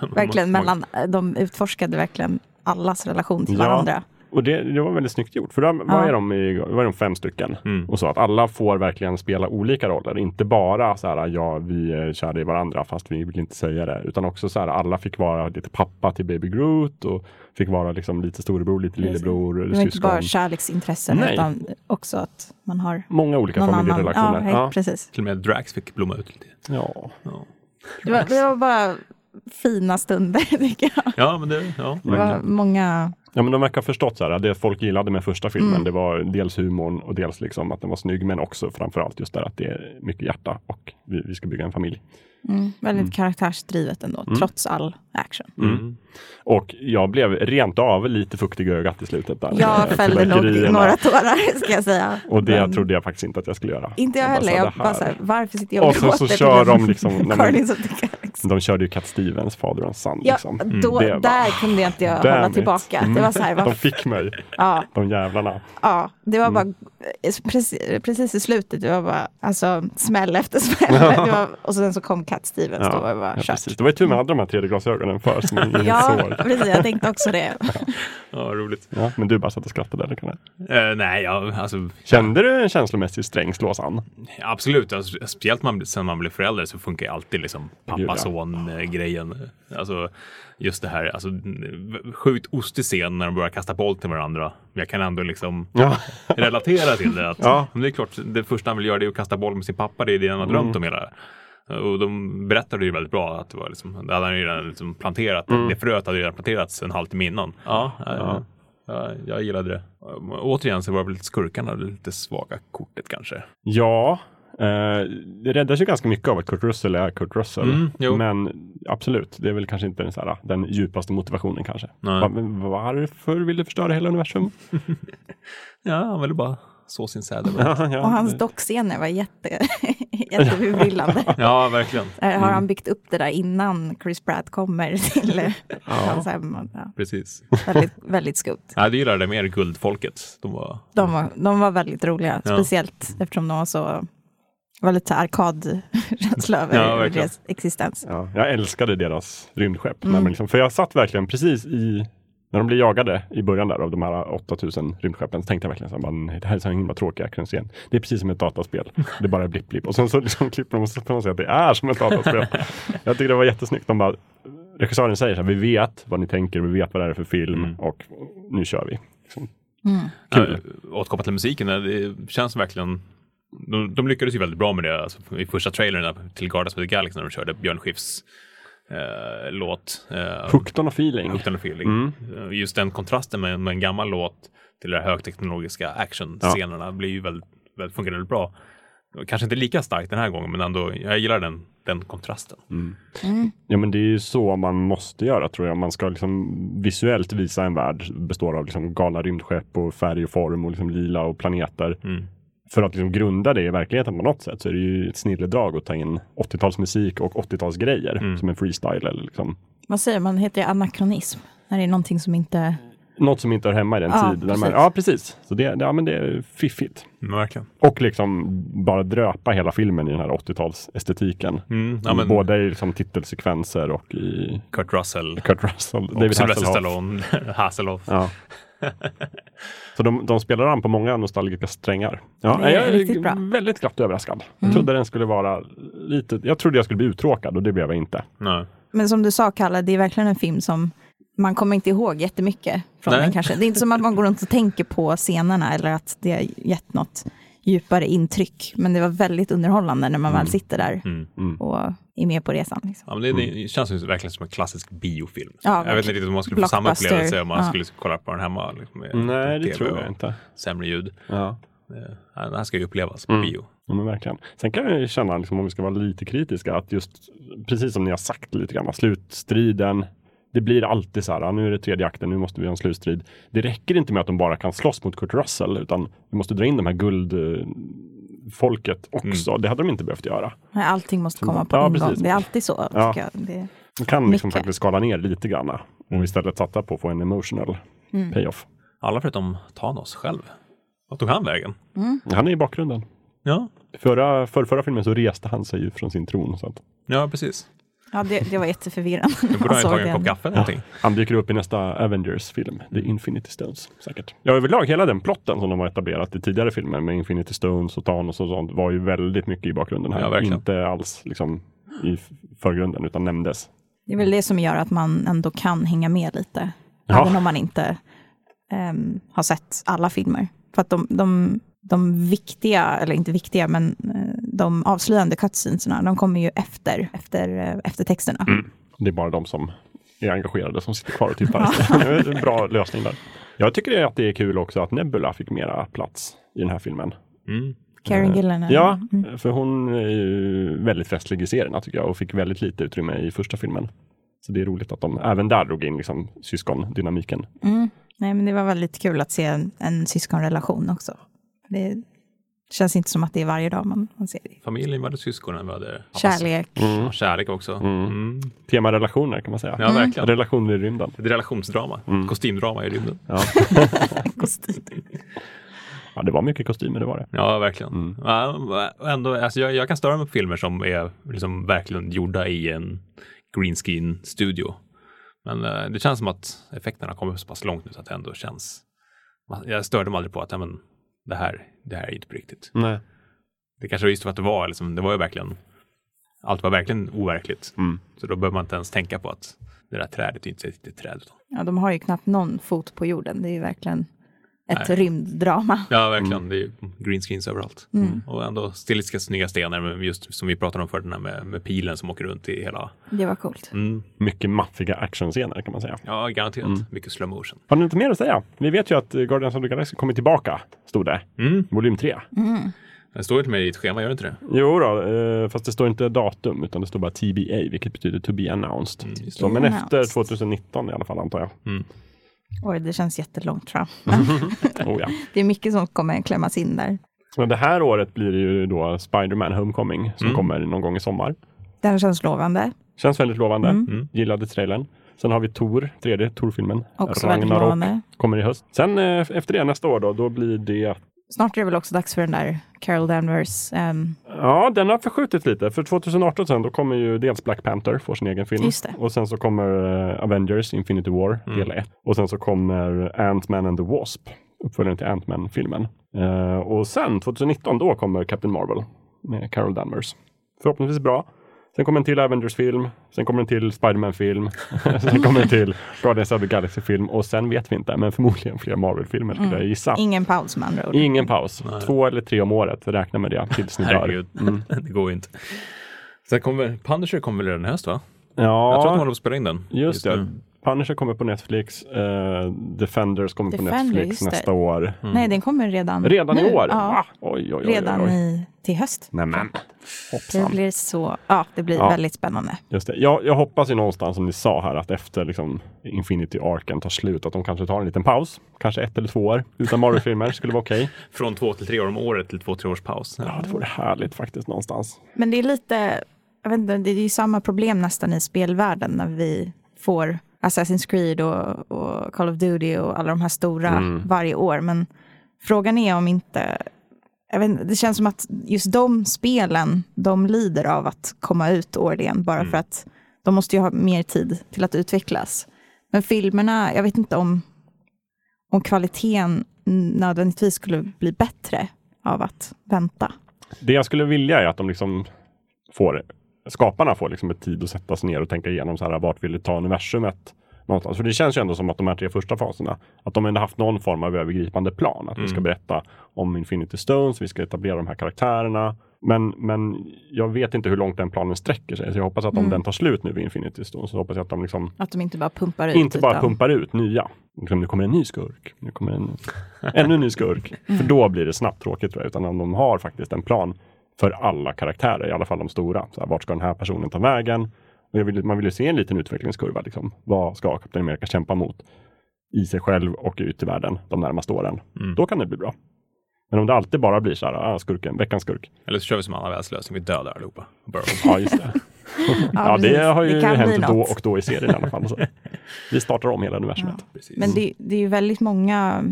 verkligen mellan, de utforskade verkligen allas relation till Ja. Och det, det var väldigt snyggt gjort. För då, vad Ja. är de i, vad är de fem stycken? Mm. Och så att alla får verkligen spela olika roller. Inte bara så här, ja vi är kära i varandra fast vi vill inte säga det. Utan också så här, alla fick vara lite pappa till Baby Groot och fick vara liksom lite storebror, lite lillebror, Det var inte bara kärleksintressen Nej. utan också att man har Många olika någon annan. Ja, familjerelationer. hej, Ja, precis. Till och med Drax fick blomma ut lite. ja. Ja, Det var, det var bara fina stunder tycker jag. ja men det, ja. Det var många, Ja men de verkar ha förstått så här, det folk gillade med första filmen, Mm. det var dels humorn och dels liksom att den var snygg, men också framförallt just där att det är mycket hjärta och vi, vi ska bygga en familj. mm, väldigt karaktärsdrivet ändå, trots all action. Mm. Och jag blev rent av lite fuktig i ögat i slutet. Där, Jag fällde nog några tårar ska jag säga. Och det Men trodde jag faktiskt inte att jag skulle göra. Inte jag bara heller. sa, Jag bara så här, varför sitter jag och Och så, så gråter kör de liksom, nej, men, De körde ju Cat Stevens, Father and Son. Ja, Liksom. då, Det där kunde jag inte jag hålla it. tillbaka. Det var så här, De fick mig, ja, de jävlarna. ja, det var bara Mm. precis, precis i slutet, det var bara alltså, smäll efter smäll. Det var, och sen så kom Cat Stevens, då var det bara ja, kört. precis. Det var ju tur man hade de här 3D-glasögonen för, som Ja, precis, jag tänkte också det. ja, roligt. Ja, men du bara satt och skrattade, eller kan det? Eh, nej, ja, alltså, Kände du en känslomässig sträng slåsan? absolut. Alltså, speciellt man, sen man blir förälder så funkar ju alltid liksom pappas son-grejen. Alltså just det här, alltså sjukt ostig scen när de börjar kasta boll till varandra. Men jag kan ändå liksom Ja. relatera till det. Att, Ja. det är klart, det första han vill göra det är att kasta boll med sin pappa. Det är det han har drömt om hela. Och de berättade ju väldigt bra att det var liksom, det hade han ju redan liksom planterat. Det fröet hade redan planterats en halvtimme innan. Ja, ja. ja jag gillade det. Återigen så var väl skurkarna lite svaga kortet kanske. Ja, eh, det räddas ju ganska mycket av att Kurt Russell är Kurt Russell. Mm, men absolut, det är väl kanske inte den, så här, den djupaste motivationen kanske. Va, men varför vill du förstöra hela universum? Ja, han ville bara så sin säd. ja, ja. Och hans dockscener var jätte, jätteförbryllande. ja, verkligen. Där Har han byggt upp det där innan Chris Pratt kommer till hans hem? Ja, Precis. väldigt, väldigt skumt. Jag gillade mer Guldfolket. De var... De var, de var väldigt roliga, Ja. speciellt eftersom de var så var lite arkadkänsla över Ja, deras existens. Ja, jag älskade deras rymdskepp. Mm. När man liksom, för jag satt verkligen precis i, när de blir jagade i början där av de här 8000 rymdskeppen, så tänkte jag verkligen så här, bara, "Nej, det här är så himla tråkig actionscen. Det är precis som ett dataspel. Det är bara blipp, blipp. Och sen så liksom klipper de och så får man säga att det är som ett dataspel. jag tycker det var jättesnyggt. De bara, regissören säger så här, vi vet vad ni tänker, vi vet vad det är för film Mm. och nu kör vi. Liksom. Kul. Återkopplat till musiken, det känns verkligen de, de lyckades ju väldigt bra med det alltså, i första trailern till Guardians of the Galaxy när de körde Björn Skifs eh, låt. Eh, Hooked on a feeling. Hooked on a feeling. Mm. Eh, Just den kontrasten med, med en gammal låt till de högteknologiska actionscenerna blir ju väldigt, väldigt, fungerar väldigt bra. Kanske inte lika starkt den här gången, men ändå, jag gillar den, den kontrasten. Ja men det är ju så man måste göra tror jag. Man ska liksom visuellt visa en värld består av liksom galna rymdskepp och färg och form och liksom lila och planeter. Mm. För att liksom grunda det i verkligheten på något sätt så är det ju ett snilledrag att ta in 80-talsmusik och 80-talsgrejer Mm. som en freestyle eller liksom Vad säger man, heter det anakronism? När det är någonting som inte... något som inte hör hemma i den Ja, tid. Där man, precis. ja precis. Så det, ja, men det är fiffigt. Men verkligen. Och liksom bara dröpa hela filmen i den här 80-talsestetiken. Mm. Ja, men Både i liksom titelsekvenser och i Kurt Russell Kurt Russell, och David Sylvester Hasselhoff. Stallone, Hasselhoff. Ja. Så de, de spelar an på många nostalgiska strängar. Ja, Det är jag är riktigt bra. väldigt glatt överraskad. Jag trodde den skulle vara lite, jag trodde jag skulle bli uttråkad och det blev jag inte. Nej. Men som du sa, Kalle, det är verkligen en film som man kommer inte ihåg jättemycket från Nej. den kanske. Det är inte som att man går runt och tänker på scenerna eller att det har gett något djupare intryck. Men det var väldigt underhållande när man väl sitter där Mm. och är med på resan. Liksom. Ja, men det, det känns ju verkligen som en klassisk biofilm. Ja, jag vet inte riktigt om man skulle få samma upplevelse om man Ja. skulle kolla på den hemma. Liksom, med Nej, det TV tror jag inte. Sämre ljud. Ja. Eh, Den här ska ju upplevas på Mm. bio. Ja, men verkligen. Sen kan jag känna, liksom, om vi ska vara lite kritiska, att just precis som ni har sagt lite grann, slutstriden, det blir alltid så här, "Ah, nu är det tredje akten, nu måste vi ha en slutstrid. Det räcker inte med att de bara kan slåss mot Kurt Russell, utan vi måste dra in de här guldfolket också. Det hade de inte behövt göra. Nej, Allting måste komma på Ja, ingång. precis. Det är alltid så. Ja. jag. Det, De kan liksom Mycket. faktiskt skala ner lite grann och istället satsa på att få en emotional payoff. Alla förutom Thanos själv. Vad tog han vägen? Han är i bakgrunden. Ja, Förra, för förra filmen så reste han sig ju från sin tron. Så att ja precis. Ja, det, det var jätteförvirrande. Nu borde Man han ju såg tagit en kopp kaffe eller någonting. han dyker upp i nästa Avengers-film, The Infinity Stones. Säkert. Ja, överlag hela den plotten som de har etablerat i tidigare filmer med Infinity Stones och Thanos och sånt var ju väldigt mycket i bakgrunden här. Ja, verkligen. Inte alls liksom i förgrunden utan nämndes. Det är väl det som gör att man ändå kan hänga med lite. Ja. Även om man inte ehm, har sett alla filmer. För att de, de, de viktiga, eller inte viktiga, men eh, de avslöjande cutscenesarna, de kommer ju efter, efter, eh, efter texterna. Mm. Det är bara de som är engagerade som sitter kvar och tittar. Det är en bra lösning där. Jag tycker att det är kul också att Nebula fick mera plats i den här filmen. Mm. Karen Gillan. är- Ja, Mm. för hon är ju väldigt festlig i serierna tycker jag och fick väldigt lite utrymme i första filmen. Så det är roligt att de även där drog in liksom syskondynamiken. Mm. Nej, men det var väldigt kul att se en, en syskonrelation också. Det känns inte som att det är varje dag man, man ser det. Familjen, vi hade syskonen, vi hade Kärlek. Ja, kärlek också. Mm. Tema relationer kan man säga. Ja, verkligen. Relationer i rymden. Ett relationsdrama. Kostymdrama i rymden. Ja. ja, det var mycket kostymer, det var det. Ja, verkligen. Ja, ändå, alltså jag, jag kan störa mig på filmer som är liksom verkligen gjorda i en green screen studio. Men eh, det känns som att effekterna kommer så pass långt nu så att det ändå känns... Jag störde mig aldrig på att ja, men, det, här, det här är inte på riktigt. Nej. Det kanske var just för att det var, liksom, det var ju verkligen allt var verkligen overkligt. Mm. Så då behöver man inte ens tänka på att det där trädet är inte ett riktigt träd. Ja, de har ju knappt någon fot på jorden. Det är ju verkligen ett Nej. rymddrama. Ja, verkligen. Det är ju green screens överallt. Mm. Och ändå stilistiska snygga stenar, men just som vi pratade om förut, den här med, med pilen som åker runt i hela... Det var coolt. Mm. Mycket maffiga actionscener kan man säga. Ja, garanterat. Mm. Mycket slow motion. Har ni inte mer att säga? Vi vet ju att Guardians of the Galaxy kommer tillbaka, stod det. Mm. Volym 3. Det står inte med i ditt schema, gör det inte det? Jo då, eh, fast det står inte datum utan det står bara TBA, vilket betyder to be announced. Mm, Så, men Announced. efter 2019 i alla fall antar jag. Oj, det känns jättelångt fram. Oh, ja. Det är mycket som kommer klämmas in där. Men det här året blir det ju då Spider-Man Homecoming som Mm. kommer någon gång i sommar. Den känns lovande. Känns väldigt lovande. Mm. Mm. Gillade trailern. Sen har vi Tor, tredje Tor-filmen. Också väldigt lovande. kommer i höst. Sen eh, efter det nästa år då, då blir det Snart är det väl också dags för den där Carol Danvers. ehm, Ja, den har förskjutits lite. För 2018 sen, då kommer ju dels Black Panther, får sin egen film. Just det. Och sen så kommer eh, Avengers Infinity War, Mm. del 1. Och sen så kommer Ant-Man and the Wasp, uppföljaren till Ant-Man-filmen. Eh, och sen 2019, då kommer Captain Marvel med Carol Danvers. Förhoppningsvis bra. Sen kommer en till Avengers-film, sen kommer en till Spiderman-film, sen kommer en till Guardians of the Galaxy-film och sen vet vi inte, men förmodligen fler Marvel-filmer skulle jag gissa. Ingen paus med andra ord. Ingen paus. Nej. Två eller tre om året, räkna med det tills ni dör. Mm. det går ju inte. Sen kommer, Punisher kommer väl redan i höst va? Ja, Jag tror att de håller på att spela in den. just det. nu. Punisher kommer på Netflix. eh, Defenders kommer på Defender, Netflix just det. nästa år. Nej, den kommer redan Redan nu. i år? Ja, Va? Oj, oj, oj. redan. I, till höst. Nämen, Det hoppsan. blir så, ja, det blir Ja. väldigt spännande. Just det. Jag, jag hoppas ju någonstans som ni sa här att efter liksom, Infinity Arken tar slut att de kanske tar en liten paus. Kanske ett eller två år utan Marvel-filmer skulle vara okej. Från två till tre år om året till två, tre års paus. Ja, det vore härligt faktiskt någonstans. Men det är lite, jag vet inte, det är ju samma problem nästan i spelvärlden när vi får Assassin's Creed och, och Call of Duty och alla de här stora Mm. varje år. Men frågan är om inte, vet det känns som att just de spelen, de lider av att komma ut årligen bara Mm. för att de måste ju ha mer tid till att utvecklas. Men filmerna, jag vet inte om, om kvaliteten nödvändigtvis skulle bli bättre av att vänta. Det jag skulle vilja är att de liksom får, skaparna får liksom ett tid att sätta sig ner och tänka igenom så här, vart vill du ta universumet någonstans. För det känns ju ändå som att de här tre första faserna, att de ändå haft någon form av övergripande plan. Att vi ska Mm. berätta om Infinity Stones, vi ska etablera de här karaktärerna. Men, men jag vet inte hur långt den planen sträcker sig. Så jag hoppas att om Mm. den tar slut nu vid Infinity Stones, så hoppas jag att de liksom Att de inte bara pumpar ut. inte bara utan- pumpar ut nya. Liksom, nu kommer en ny skurk. Nu kommer en ännu en ny skurk. Mm. För då blir det snabbt tråkigt tror jag. Utan om de har faktiskt en plan för alla karaktärer, i alla fall de stora. Så här, vart ska den här personen ta vägen? Och jag vill, man vill ju se en liten utvecklingskurva. Liksom. Vad ska Captain America kämpa mot? I sig själv och ut i världen de närmaste åren. Mm. Då kan det bli bra. Men om det alltid bara blir så här, ah, skurken, veckans skurk. Eller så kör vi som Anna Wells lösning, vi dödar allihopa. Ja, just det. ja, det har ju Det hänt då och då i serien i alla fall. Så. Vi startar om hela universumet. Precis. Men det, det är ju väldigt många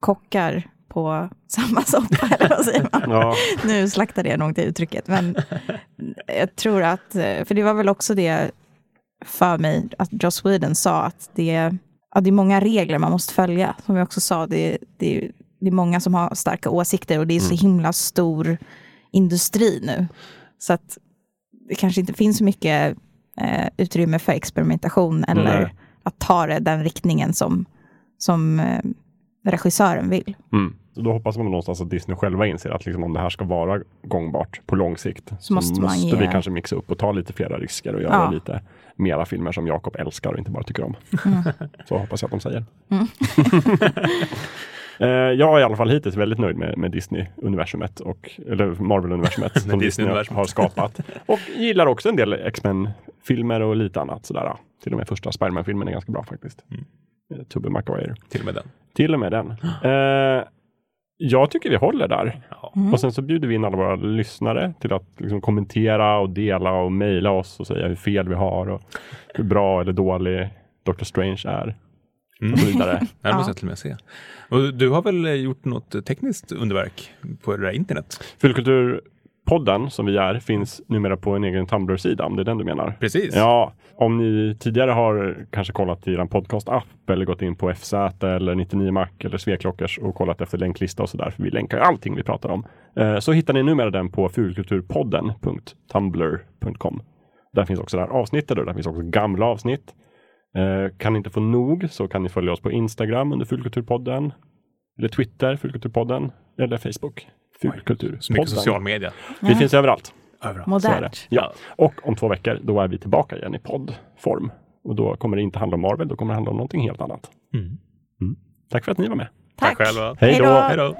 kockar på samma soppa, eller vad säger man? Ja. Nu slaktade jag nog det uttrycket, men jag tror att, eh, för det var väl också det för mig, att Joss Whedon sa att det, är- ja, det är många regler man måste följa. Som vi också sa, det, det, det är många som har starka åsikter och det är så himla stor industri nu. Så att det kanske inte finns så mycket eh, utrymme för experimentation eller Nej. att ta det den riktningen som, som eh, regissören vill. Mm. Så då hoppas man någonstans att Disney själva inser att liksom om det här ska vara gångbart på lång sikt så, måste måste, man ge- vi kanske mixa upp och ta lite flera risker och göra Ja. lite mera filmer som Jakob älskar och inte bara tycker om. Så hoppas jag att de säger. Mm. Eh, Jag är i alla fall hittills väldigt nöjd med, med Disney-universumet, och, eller Marvel-universumet som Disney har skapat. Och gillar också en del X-Men-filmer och lite annat. Sådär. Till och med första Spiderman-filmen är ganska bra faktiskt. Mm. Eh, Tobey Maguire. Till och med den. Till och med den. Eh, jag tycker vi håller där. Mm. Och sen så bjuder vi in alla våra lyssnare till att liksom kommentera och dela och mejla oss och säga hur fel vi har och hur bra eller dålig Dr. Strange är. Mm. Och så vidare. Det måste jag till och med se. Och du har väl gjort något tekniskt underverk på det där internet? Fyllkulturpodden som vi är finns numera på en egen Tumblr-sida om det är den du menar. Precis. Ja, om ni tidigare har kanske kollat i er podcast-app eller gått in på FZ eller 99 Mac eller Sveklockers och kollat efter länklista och sådär. För vi länkar allting vi pratar om. Eh, så hittar ni numera den på fulkulturpodden.tumblr.com. Där finns också det här avsnittet och där finns också gamla avsnitt. Eh, kan ni inte få nog så kan ni följa oss på Instagram under Fulkulturpodden. Eller Twitter, Fulkulturpodden. Eller Facebook, Fulkulturpodden. Så mycket social media. Vi finns överallt. Överallt. Modernt. Ja. Och om två veckor, då är vi tillbaka igen i poddform. Och då kommer det inte handla om Marvel, då kommer det handla om någonting helt annat. Mm. Tack för att ni var med. Tack själva. Hej då. Hej då.